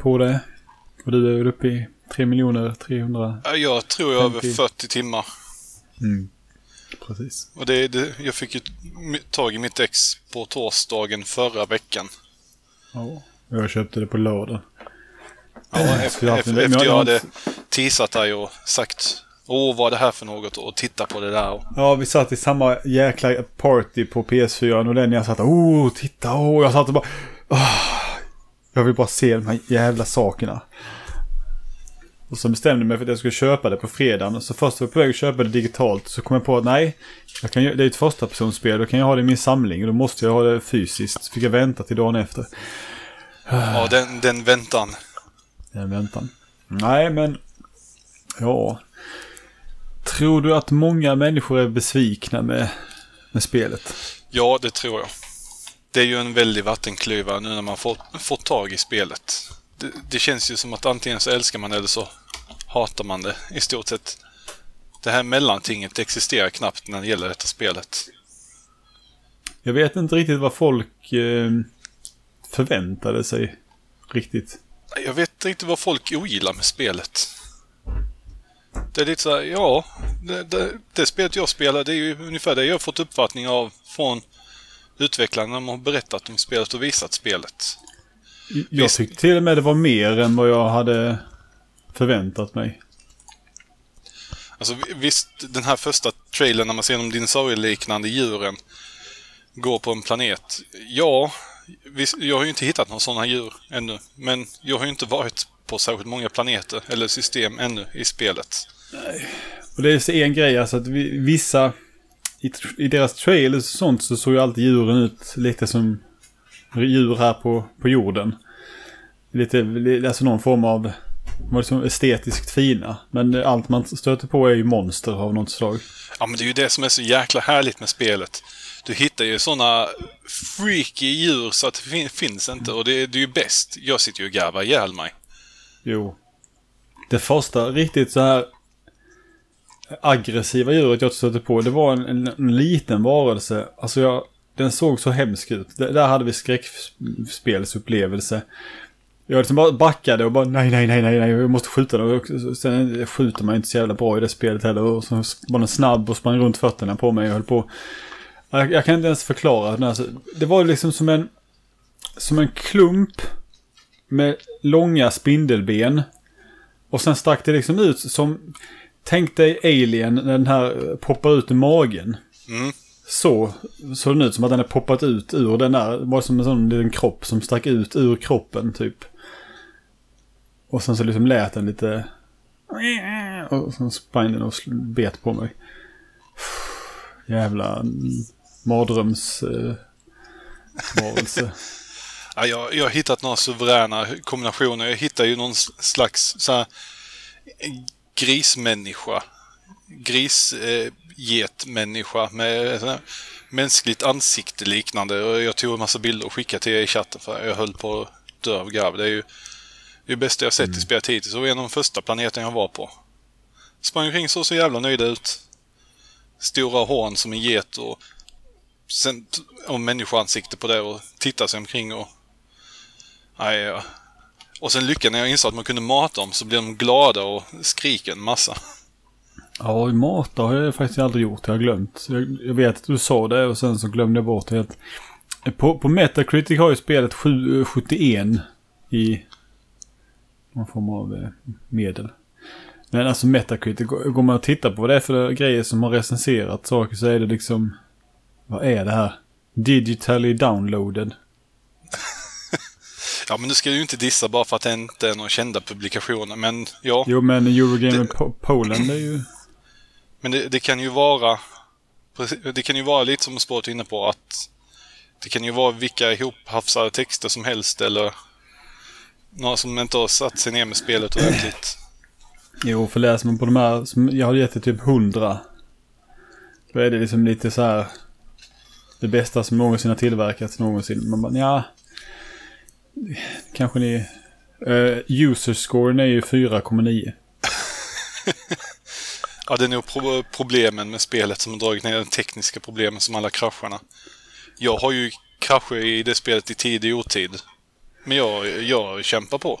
på det. Och du är uppe i 3 miljoner 300. Ja, Jag tror jag är över 50. 40 timmar. Mm. Precis. Och det, det, jag fick ju tag i mitt ex på torsdagen förra veckan. Ja. Jag köpte det på lördag. Ja, efter, jag hade teasat dig och sagt Åh, vad är det här för något? Och titta på det där. Ja, vi satt i samma jäkla party på PS4 och den jag satt oh, titta, oh, jag satt och bara... Oh, jag vill bara se de här jävla sakerna. Och så bestämde jag mig för att jag skulle köpa det på fredagen. Så först var jag på väg att köpa det digitalt. Så kom jag på att nej, jag kan, det är ett första personspel. Då kan jag ha det i min samling. Då måste jag ha det fysiskt. Så fick jag vänta till dagen efter. Ja, den, den väntan. Den väntan. Nej, men... Ja. Tror du att många människor är besvikna med, med spelet? Ja, det tror jag. Det är ju en väldig vattenklyvare nu när man fått, fått tag i spelet. Det, det, känns ju som att antingen så älskar man eller så hatar man det i stort sett. Det här mellantinget existerar knappt när det gäller detta spelet. Jag vet inte riktigt vad folk eh, förväntade sig riktigt. Jag vet inte riktigt vad folk ogillar med spelet. Det är lite så här, ja, det, det, det spelet jag spelar det är ju ungefär det jag har fått uppfattning av från utvecklarna när de har berättat om spelet och visat spelet. Jag tyckte till och med det var mer än vad jag hade förväntat mig. Alltså visst, den här första trailern när man ser de dinosaurieliknande djuren gå på en planet. Ja, visst, jag har ju inte hittat några sådana djur ännu. Men jag har ju inte varit på särskilt många planeter eller system ännu i spelet. Nej. Och det är en grej alltså att vissa... I, I deras trailers och sånt så såg ju alltid djuren ut lite som djur här på, på jorden. Lite, alltså någon form av var liksom estetiskt fina. Men allt man stöter på är ju monster av något slag. Ja, men det är ju det som är så jäkla härligt med spelet. Du hittar ju sådana freaky djur så att det finns inte och det, det är ju bäst. Jag sitter ju och garvar ihjäl mig. Jo. Det första riktigt så här aggressiva djuret jag stötte på, det var en, en, en liten varelse. Alltså jag, den såg så hemsk ut. D där hade vi skräckspelsupplevelse. Jag liksom bara backade och bara nej, nej, nej, nej, nej, jag måste skjuta den. Och sen skjuter man inte så jävla bra i det spelet heller. Och så var den snabb och sprang runt fötterna på mig och höll på. Jag, jag kan inte ens förklara. Alltså, det var liksom som en, som en klump med långa spindelben. Och sen stack det liksom ut som, tänk dig Alien när den här poppar ut ur magen. Mm. Så såg den ut som att den hade poppat ut ur den där. Det var som en sån liten kropp som stack ut ur kroppen typ. Och sen så liksom lät den lite... Och sen sprang den och bet på mig. Jävla mardrömsvarelse. Eh, ja, jag, jag har hittat några suveräna kombinationer. Jag hittar ju någon slags så här, grismänniska. Grisgetmänniska eh, med här, mänskligt ansikte liknande. Och jag tog en massa bilder och skickade till er i chatten för jag höll på att dö av garv. Det är ju det bästa jag sett mm. i spelet hittills. Det var en av de första planeten jag var på. Sprang omkring så så jävla nöjda ut. Stora horn som en get och sen och människoansikte på det och titta sig omkring och... Aj, ja. Och sen lyckan när jag insåg att man kunde mata dem så blev de glada och skriker en massa. Ja, mata har jag faktiskt aldrig gjort. Jag har glömt. Jag, jag vet att du sa det och sen så glömde jag bort det helt. På, på Metacritic har ju spelet 7, 71 i någon form av eh, medel. Men alltså Metacritic, går man och tittar på vad det är för grejer som har recenserat saker så är det liksom... Vad är det här? Digitally downloaded. ja, men du ska ju inte dissa bara för att det inte är några kända publikationer, men ja. Jo, men Eurogamer det... Poland är ju... Men det, det, kan ju vara... Det kan ju vara lite som Sport inne på att det kan ju vara vilka ihophafsade texter som helst eller några som inte har satt sig ner med spelet ordentligt. Jo, för läser man på de här, som jag har gett det typ 100. Då är det liksom lite så här. Det bästa som någonsin har tillverkats någonsin. Man bara, ja. Kanske ni... Uh, user scoren är ju 4,9. ja, det är nog pro problemen med spelet som har dragit ner de tekniska problemen som alla krascherna. Jag har ju krascher i det spelet i tid och otid. Men jag, jag kämpar på.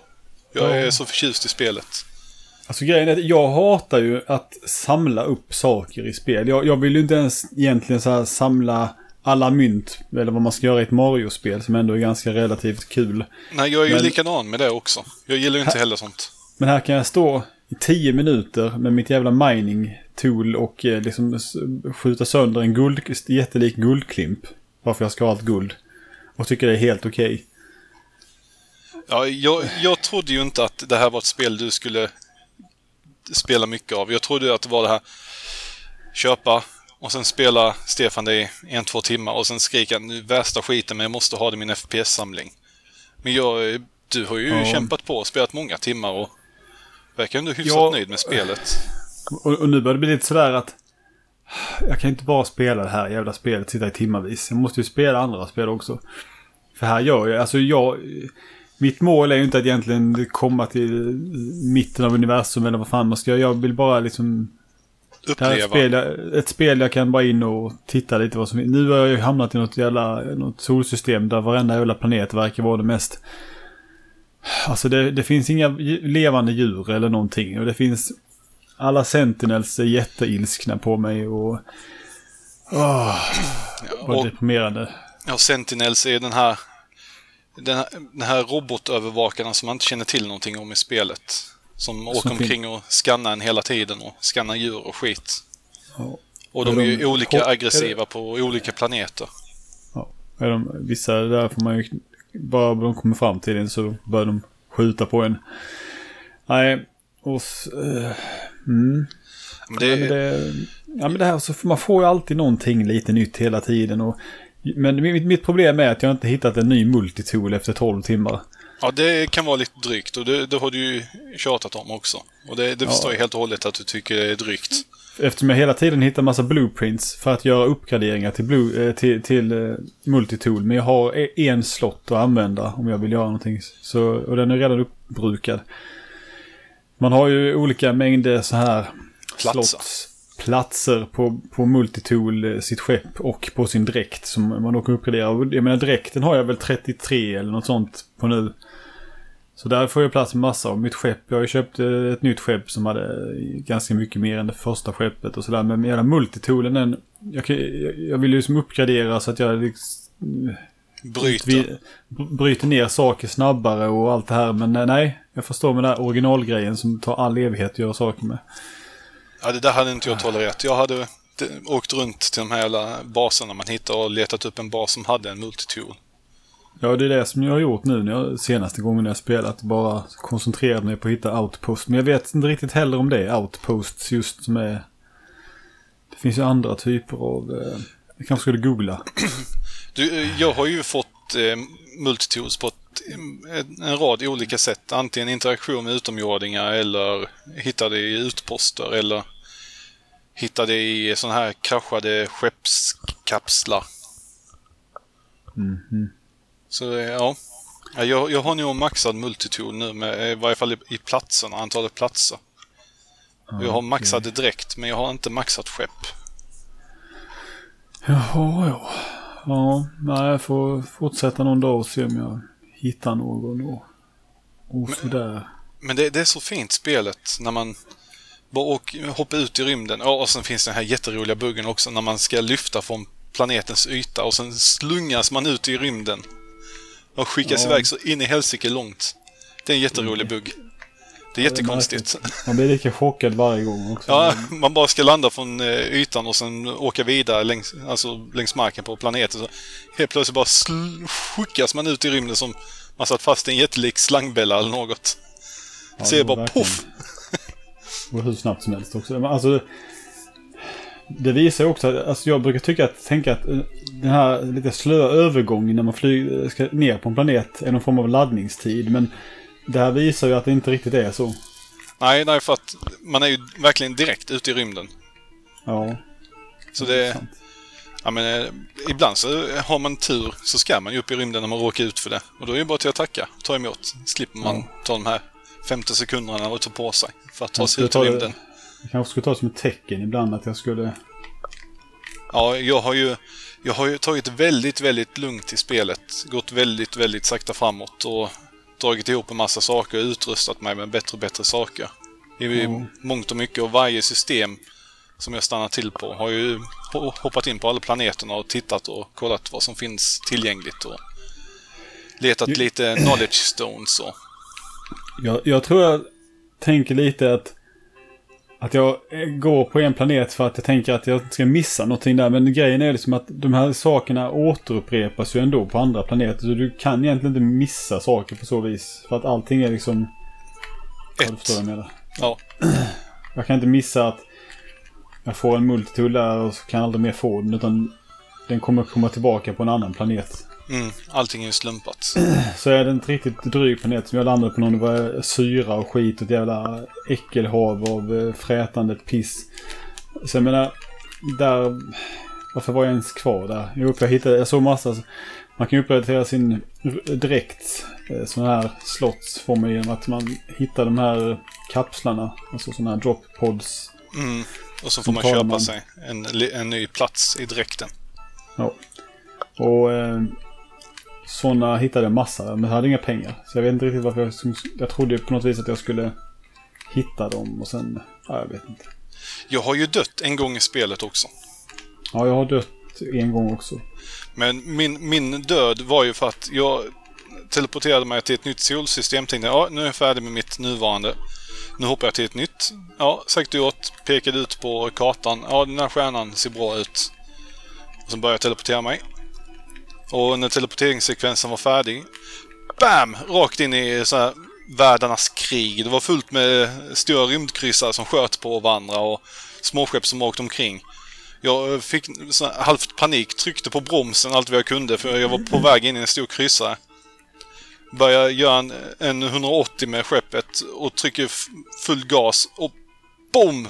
Jag är så förtjust i spelet. Alltså grejen är att jag hatar ju att samla upp saker i spel. Jag, jag vill ju inte ens egentligen så samla alla mynt, eller vad man ska göra i ett Mario-spel som ändå är ganska relativt kul. Nej, jag är ju men, likadan med det också. Jag gillar ju inte här, heller sånt. Men här kan jag stå i tio minuter med mitt jävla mining tool och eh, liksom skjuta sönder en guld, jättelik guldklimp. Varför jag ska ha allt guld. Och tycker det är helt okej. Ja, jag, jag trodde ju inte att det här var ett spel du skulle spela mycket av. Jag trodde att det var det här köpa och sen spela Stefan det i en, två timmar och sen skrika nu värsta skiten men jag måste ha det i min FPS-samling. Men jag, du har ju Ja. kämpat på och spelat många timmar och verkar ändå hyfsat Ja. nöjd med spelet. Och, och nu börjar det bli lite sådär att jag kan inte bara spela det här jävla spelet, sitta i timmavis. Jag måste ju spela andra spel också. För här gör jag, alltså jag... Mitt mål är ju inte att egentligen komma till mitten av universum eller vad fan man ska göra. Jag vill bara liksom... Är ett Uppleva. spel, jag, ett spel jag kan bara in och titta lite vad som Nu har jag ju hamnat i något jävla något solsystem där varenda jävla planet verkar vara det mest... Alltså det, det finns inga levande djur eller någonting. Och det finns... Alla sentinels är jätteilskna på mig och... Åh, Ja, vad och, deprimerande. ja, Sentinels är den här, den här, den här robotövervakarna som man inte känner till någonting om i spelet. Som åker omkring och skannar en hela tiden och skannar djur och skit. Ja. Och de Är är de- ju olika är aggressiva på olika planeter. Är de, vissa där får man ju... Bara de kommer fram till en så börjar de skjuta på en. Nej, och... eh, mm. Men det, Ja, men det, ja, men det här så får man får ju alltid någonting lite nytt hela tiden. Och, men mitt, mitt problem är att jag inte hittat en ny multitool efter 12 timmar. Ja, det kan vara lite drygt och det, det har du ju tjatat om också. Och det, det förstår jag helt och hållet att du tycker det är drygt. Eftersom jag hela tiden hittar massa blueprints för att göra uppgraderingar till, blue, eh, till, till eh, multitool. Men jag har e- en slott att använda om jag vill göra någonting. Så, och den är redan uppbrukad. Man har ju olika mängder så här Platser. slotts, platser på, på multitool, eh, sitt skepp och på sin dräkt som man då kan uppgradera. Jag menar dräkten har jag väl 33 eller något sånt på nu. Så där får jag plats med massa av mitt skepp. Jag har ju köpt eh, ett nytt skepp som hade ganska mycket mer än det första skeppet och sådär. Men med hela multitoolen den... Jag, jag, vill ju liksom uppgradera så att jag liksom, Bryter. vi, bryter ner saker snabbare och allt det här. Men eh, nej, jag förstår med den här originalgrejen som tar all evighet att göra saker med. Ja, det där hade inte jag tolererat. Jag hade åkt runt till de här jävla baserna man hittar och letat upp en bas som hade en multitool. Ja, det är det som jag har gjort nu när jag, senaste gången jag spelat. Bara koncentrerat mig på att hitta outpost. Men jag vet inte riktigt heller om det är outposts just som är... Det finns ju andra typer av... Eh, jag kanske skulle googla. Du, eh, jag har ju fått eh, multitools på ett, en, en rad olika sätt. Antingen interaktion med utomjordingar eller hittade i utposter eller hittade i sådana här kraschade skeppskapslar. Mhm. Så eh, ja. Ja, Jag, jag har nog maxad multitool nu med eh, i varje fall i, i platserna, antalet platser. Och jag har maxat direkt men jag har inte maxat skepp. Jaha, ja. Ja, nej, jag får fortsätta någon dag och se om jag hittar någon och, och sådär. Men det, det är så fint spelet när man bara åker, hoppar ut i rymden. Ja, och sen finns den här jätteroliga buggen också när man ska lyfta från planetens yta och sen slungas man ut i rymden. Och skickas Ja. iväg så in i helsike långt. Det är en jätterolig bugg. Det är jättekonstigt. Man blir lika chockad varje gång också. Ja, man bara ska landa från eh, ytan och sen åka vidare längs, alltså längs marken på planeten. Så helt plötsligt bara sl- skickas man ut i rymden som man satt fast i en jättelik slangbälla eller något. Ja, Ser det bara verkligen- poff! Och hur snabbt som helst också. Alltså, det visar också att alltså jag brukar tycka att, tänka att eh, den här lite slöa övergången när man flyger, ska ner på en planet är någon form av laddningstid. Men det här visar ju att det inte riktigt är så. Nej, nej, för att man är ju verkligen direkt ute i rymden. Ja, Så det... sant. Ja, men, eh, ibland så har man tur så ska man ju upp i rymden när man råkar ut för det. Och då är det bara till att tacka, ta emot. Slipper man Ja. ta de här 50 sekunderna och ta på sig för att ta sig ut i ta det- rymden. Jag kanske skulle ta det som ett tecken ibland att jag skulle... Ja, jag har ju, jag har ju tagit väldigt, väldigt lugnt i spelet. Gått väldigt, väldigt sakta framåt och dragit ihop en massa saker och utrustat mig med bättre och bättre saker. I Ja. mångt och mycket och varje system som jag stannar till på har ju ho- hoppat in på alla planeterna och tittat och kollat vad som finns tillgängligt och letat Ju- lite knowledge stones och... Jag, jag tror jag tänker lite att att jag eh, går på en planet för att jag tänker att jag ska missa någonting där. Men grejen är liksom att de här sakerna återupprepas ju ändå på andra planeter. Så du kan egentligen inte missa saker på så vis. För att allting är liksom... Ja, du förstår vad jag menar. Ja. Jag kan inte missa att jag får en multitool där och så kan jag aldrig mer få den. Utan den kommer komma tillbaka på en annan planet. Mm, allting är ju slumpat. Så är det en riktigt dryg planet som jag landade på någon. Det var syra och skit och ett jävla äckelhav av eh, frätande piss. Så jag menar, där... Varför var jag ens kvar där? Jo, jag hittade, jag såg massa... Man kan ju uppdatera sin dräkt. eh, Sådana här man genom att man hittar de här kapslarna. Alltså sådana här drop pods. Mm. Och så får man köpa man- sig en, en ny plats i dräkten. Ja. Och eh, sådana hittade jag massa, men jag hade inga pengar. Så jag vet inte riktigt varför jag... Jag trodde på något vis att jag skulle hitta dem och sen... Ja, jag vet inte. Jag har ju dött en gång i spelet också. Ja, jag har dött en gång också. Men min, min död var ju för att jag teleporterade mig till ett nytt solsystem. Tänkte ja, nu är jag färdig med mitt nuvarande. Nu hoppar jag till ett nytt. Ja, sagt och gjort. Pekade ut på kartan. Ja, den här stjärnan ser bra ut. Och sen började jag teleportera mig. Och när teleporteringssekvensen var färdig. BAM! Rakt in i så här världarnas krig. Det var fullt med stora rymdkryssare som sköt på varandra och småskepp som åkte omkring. Jag fick så här halvt panik, tryckte på bromsen allt vad jag kunde för jag var på väg in i en stor kryssare. Började göra en, en 180 med skeppet och trycker full gas och BOOM!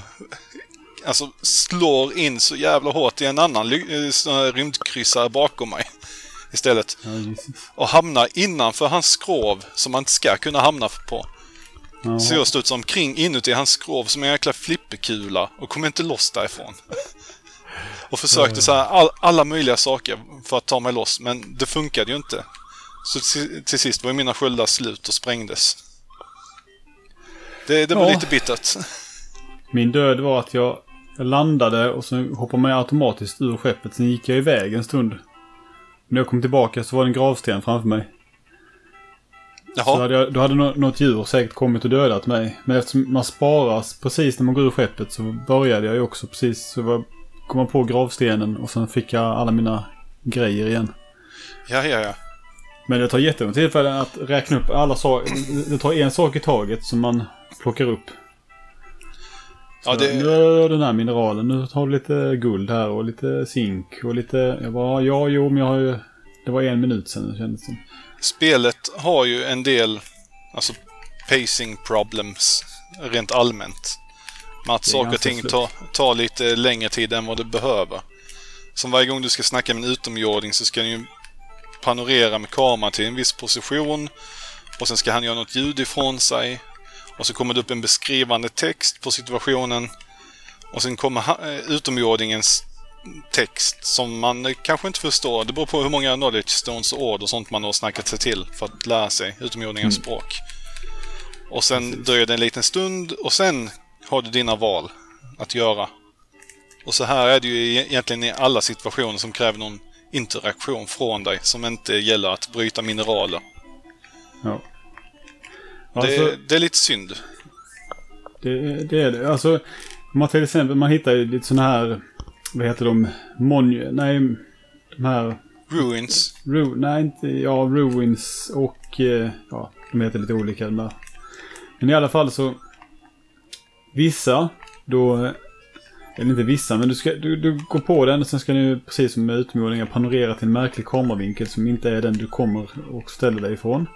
Alltså slår in så jävla hårt i en annan eh, rymdkryssare bakom mig. Istället. Ja. Och hamnar innanför hans skrov som man inte ska kunna hamna på. Jaha. Så jag studsade omkring inuti hans skrov som en jäkla flipperkula och kom inte loss därifrån. Och försökte så här all, alla möjliga saker för att ta mig loss, men det funkade ju inte. Så till, till sist var ju mina sköldar slut och sprängdes. Det, det var Ja. lite bittert. Min död var att jag, jag landade och så hoppade man automatiskt ur skeppet. Sen gick jag iväg en stund. När jag kom tillbaka så var det en gravsten framför mig. Så Jaha, hade jag, då hade nå- något djur säkert kommit och dödat mig. Men eftersom man sparas precis när man går ur skeppet så började jag ju också precis. Så var, kom man på gravstenen och sen fick jag alla mina grejer igen. ja, ja, ja. Men det tar jättelång tid för att räkna upp alla saker. Det tar en sak i taget som man plockar upp. Ja, det, Nu jag den här mineralen. Nu har du lite guld här och lite zink och lite... Jag bara, ja, jo, men jag har ju... Det var en minut sedan det kändes som. spelet har ju en del alltså pacing problems rent allmänt. Med att är saker och ting tar, tar lite längre tid än vad det behöver. Som varje gång du ska snacka med en utomjording så ska den ju panorera med kameran till en viss position och sen ska han göra något ljud ifrån sig. Och så kommer det upp en beskrivande text på situationen. Och sen kommer eh, utomjordingens text som man eh, kanske inte förstår. Det beror på hur många knowledge stones och ord och sånt man har snackat sig till för att lära sig utomjordingens språk. Och sen Precis. dröjer det en liten stund och sen har du dina val att göra. Och så här är det ju e- egentligen i alla situationer som kräver någon interaktion från dig som inte gäller att bryta mineraler. Ja. Det, Alltså, det är lite synd. det, det är det. Alltså, man till exempel, man hittar ju lite sådana här... Vad heter de? Monju... Nej, de här... Ruins. Ru, nej, inte... Ja, Ruins och... eh, Ja, de heter lite olika de där. Men i alla fall så... Vissa, då... Eller inte vissa, men du, ska, du, du går på den och sen ska du precis som med utomjordingar panorera till en märklig kameravinkel som inte är den du kommer och ställer dig ifrån.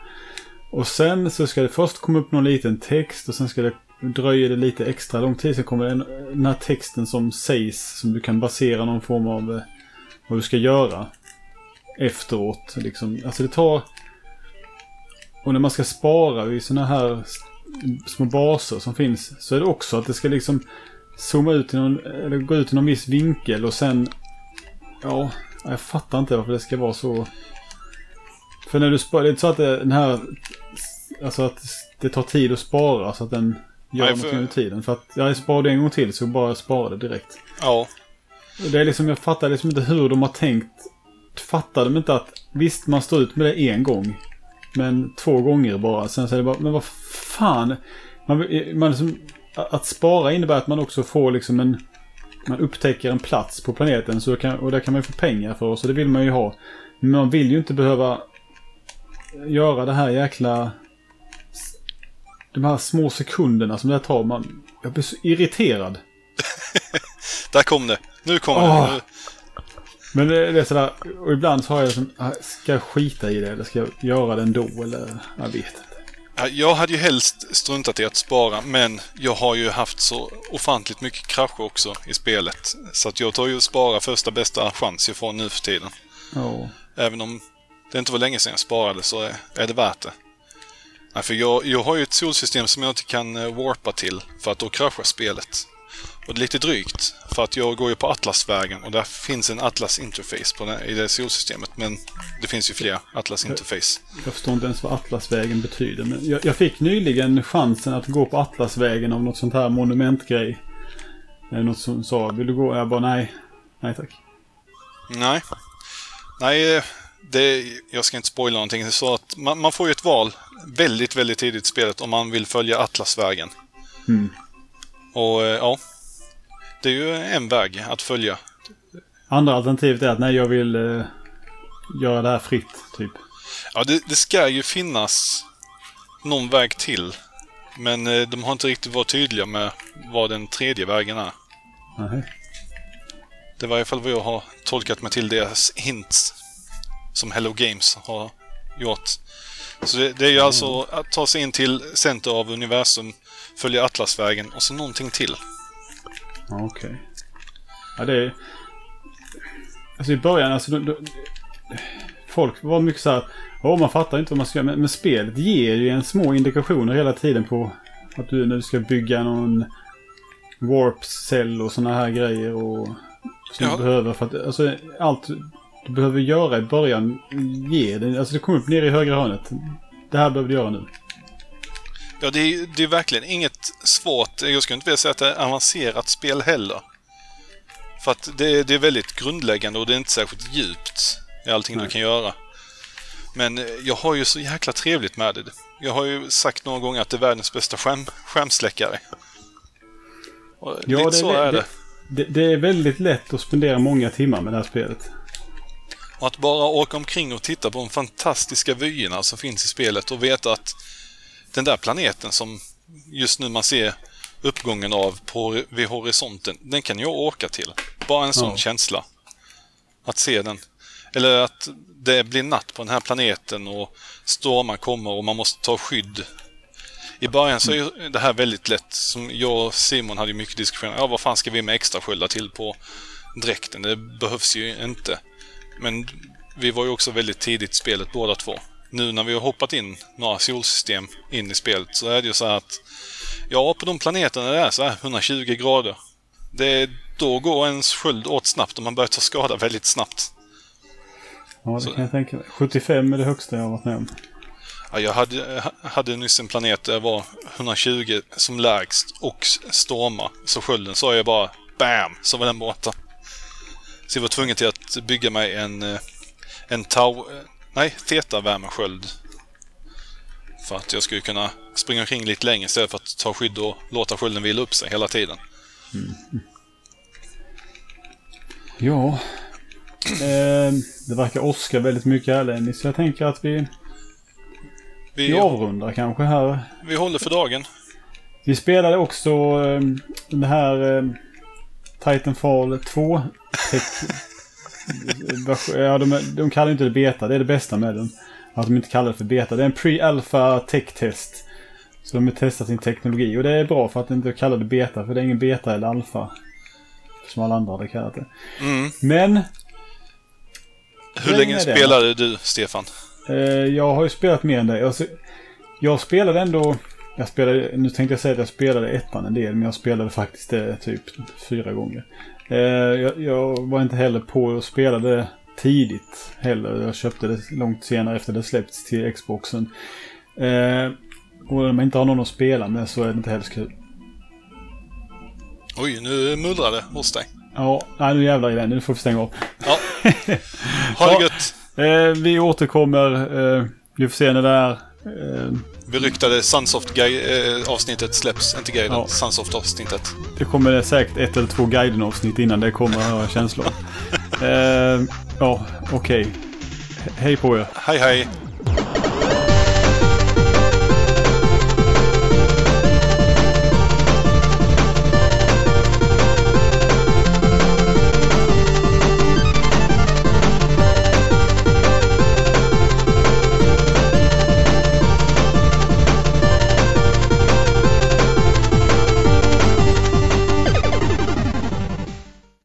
Och sen så ska det först komma upp någon liten text och sen ska det dröja det lite extra lång tid. Sen kommer den, den här texten som sägs som du kan basera någon form av eh, vad du ska göra efteråt. Liksom. Alltså det tar... Och när man ska spara i sådana här små baser som finns så är det också att det ska liksom zooma ut i någon, eller gå ut i någon viss vinkel och sen... Ja, jag fattar inte varför det ska vara så... För när du sparar, det är inte så att det, den här... Alltså att det tar tid att spara så att den gör Nej, för- under tiden. För att jag sparade en gång till så bara spara det direkt. Ja. Och Det är liksom, jag fattar liksom inte hur de har tänkt. Fattar de inte att visst man står ut med det en gång. Men två gånger bara. Sen säger det bara, men vad fan. Man, man liksom, att spara innebär att man också får liksom en... Man upptäcker en plats på planeten så kan, och där kan man få pengar för så det vill man ju ha. Men man vill ju inte behöva göra det här jäkla... De här små sekunderna som det tar. Man, jag blir så irriterad. Där kom det. Nu kommer Åh. det. Men det, det är sådär, och ibland så har jag som, ah, ska jag skita i det eller ska jag göra det ändå eller? Jag vet inte. Ja, Jag hade ju helst struntat i att spara, men jag har ju haft så ofantligt mycket krascher också i spelet. Så att jag tar ju och sparar första bästa chans ifrån nu för tiden. Ja. Även om det inte var länge sedan jag sparade så är, är det värt det. Nej, för jag, jag har ju ett solsystem som jag inte kan eh, warpa till för att då kraschar spelet. Och det är lite drygt för att jag går ju på Atlasvägen och där finns en Atlas Interface på det, i det solsystemet. Men det finns ju fler Atlas Interface. Jag förstår inte ens vad Atlasvägen betyder. Men jag, jag fick nyligen chansen att gå på Atlasvägen av något sånt här monumentgrej. Något som sa, vill du gå? Jag bara nej. Nej tack. Nej. Nej, eh, det, jag ska inte spoila någonting. Det är så att man, man får ju ett val väldigt, väldigt tidigt i spelet om man vill följa Atlasvägen. Mm. Och eh, ja, det är ju en väg att följa. Andra alternativet är att nej jag vill eh, göra det här fritt. Typ. Ja, det, det ska ju finnas någon väg till. Men eh, de har inte riktigt varit tydliga med vad den tredje vägen är. Nej. Det var i alla fall vad jag har tolkat mig till deras hints. Som Hello Games har gjort. Så det, det är ju alltså att ta sig in till center av universum, följa Atlasvägen och så någonting till. Okej. Ja det är... Alltså i början alltså... Då, då, folk var mycket så här. Åh man fattar inte vad man ska göra. Men, men spelet ger ju en små indikationer hela tiden på att du när du ska bygga någon warp-cell och sådana här grejer och som Ja. du behöver för att alltså allt du behöver göra i början ger det. Alltså det kommer upp ner i högra hörnet. Det här behöver du göra nu. Ja, det är, det är verkligen inget svårt. Jag skulle inte vilja säga att det är avancerat spel heller. För att det, det är väldigt grundläggande och det är inte särskilt djupt i allting Nej. du kan göra. Men eh, jag har ju så jäkla trevligt med det. Jag har ju sagt några gånger att det är världens bästa skärm, skärmsläckare. Och Ja, lite det- så är det. det. Det, det är väldigt lätt att spendera många timmar med det här spelet. Och att bara åka omkring och titta på de fantastiska vyerna som finns i spelet och veta att den där planeten som just nu man ser uppgången av på, vid horisonten, den kan jag åka till. Bara en sån Ja. känsla. Att se den. Eller att det blir natt på den här planeten och stormar kommer och man måste ta skydd. I början så är det här väldigt lätt. Som jag och Simon hade mycket diskussioner. Ja, vad fan ska vi med extra sköldar till på dräkten? Det behövs ju inte. Men vi var ju också väldigt tidigt i spelet båda två. Nu när vi har hoppat in några solsystem in i spelet så är det ju så här att ja, på de planeterna det är så här 120 grader. Det, då går ens sköld åt snabbt och man börjar ta skada väldigt snabbt. Ja, det Så- kan jag tänka mig. 75 är det högsta jag har varit med om. Ja, jag hade, hade nyss en planet där det var 120 som lägst och storma. Så skölden sa jag bara BAM! Så var den borta. Så jag var tvungen till att bygga mig en, eh, en tau... Nej, Theta-värmesköld. För att jag skulle kunna springa omkring lite längre istället för att ta skydd och låta skölden vila upp sig hela tiden. Ja. Eh, det verkar åska väldigt mycket här Lenny, så jag tänker att vi, vi Vi, avrundar kanske här. vi håller för dagen. Vi spelade också eh, det här eh, Titanfall 2. Tech- vers- ja, de, de kallar inte det beta, det är det bästa med den. Att de inte kallar det för beta. Det är en pre-alpha tech-test. Så de har testat sin teknologi och det är bra för att inte kalla det beta, för det är ingen beta eller alfa. Som alla andra hade kallat det. Mm. Men Hur länge länge det? spelade du, Stefan? Eh, jag har ju spelat mer än dig. Alltså, jag spelade ändå... Jag spelade, nu tänkte jag säga att jag spelade ettan en del, men jag spelade faktiskt det typ fyra gånger. Eh, jag, jag var inte heller på att spela det tidigt heller. Jag köpte det långt senare efter det släppts till Xboxen. Eh, och om man inte har någon att spela med så är det inte heller så kul. Oj, nu mullrar det hos dig. Ja, nej, nu jävlar i den. Nu får vi stänga av. Ja. Ha det Ja. gött! Eh, vi återkommer. Eh, vi får se när det är Beryktade Sunsoft-avsnittet släpps. Inte guiden, Ja. Sunsoft-avsnittet. det kommer säkert ett eller två guiden-avsnitt innan det kommer, har jag känslan av. eh, Ja, okej. He- Hej på er. Hej hej!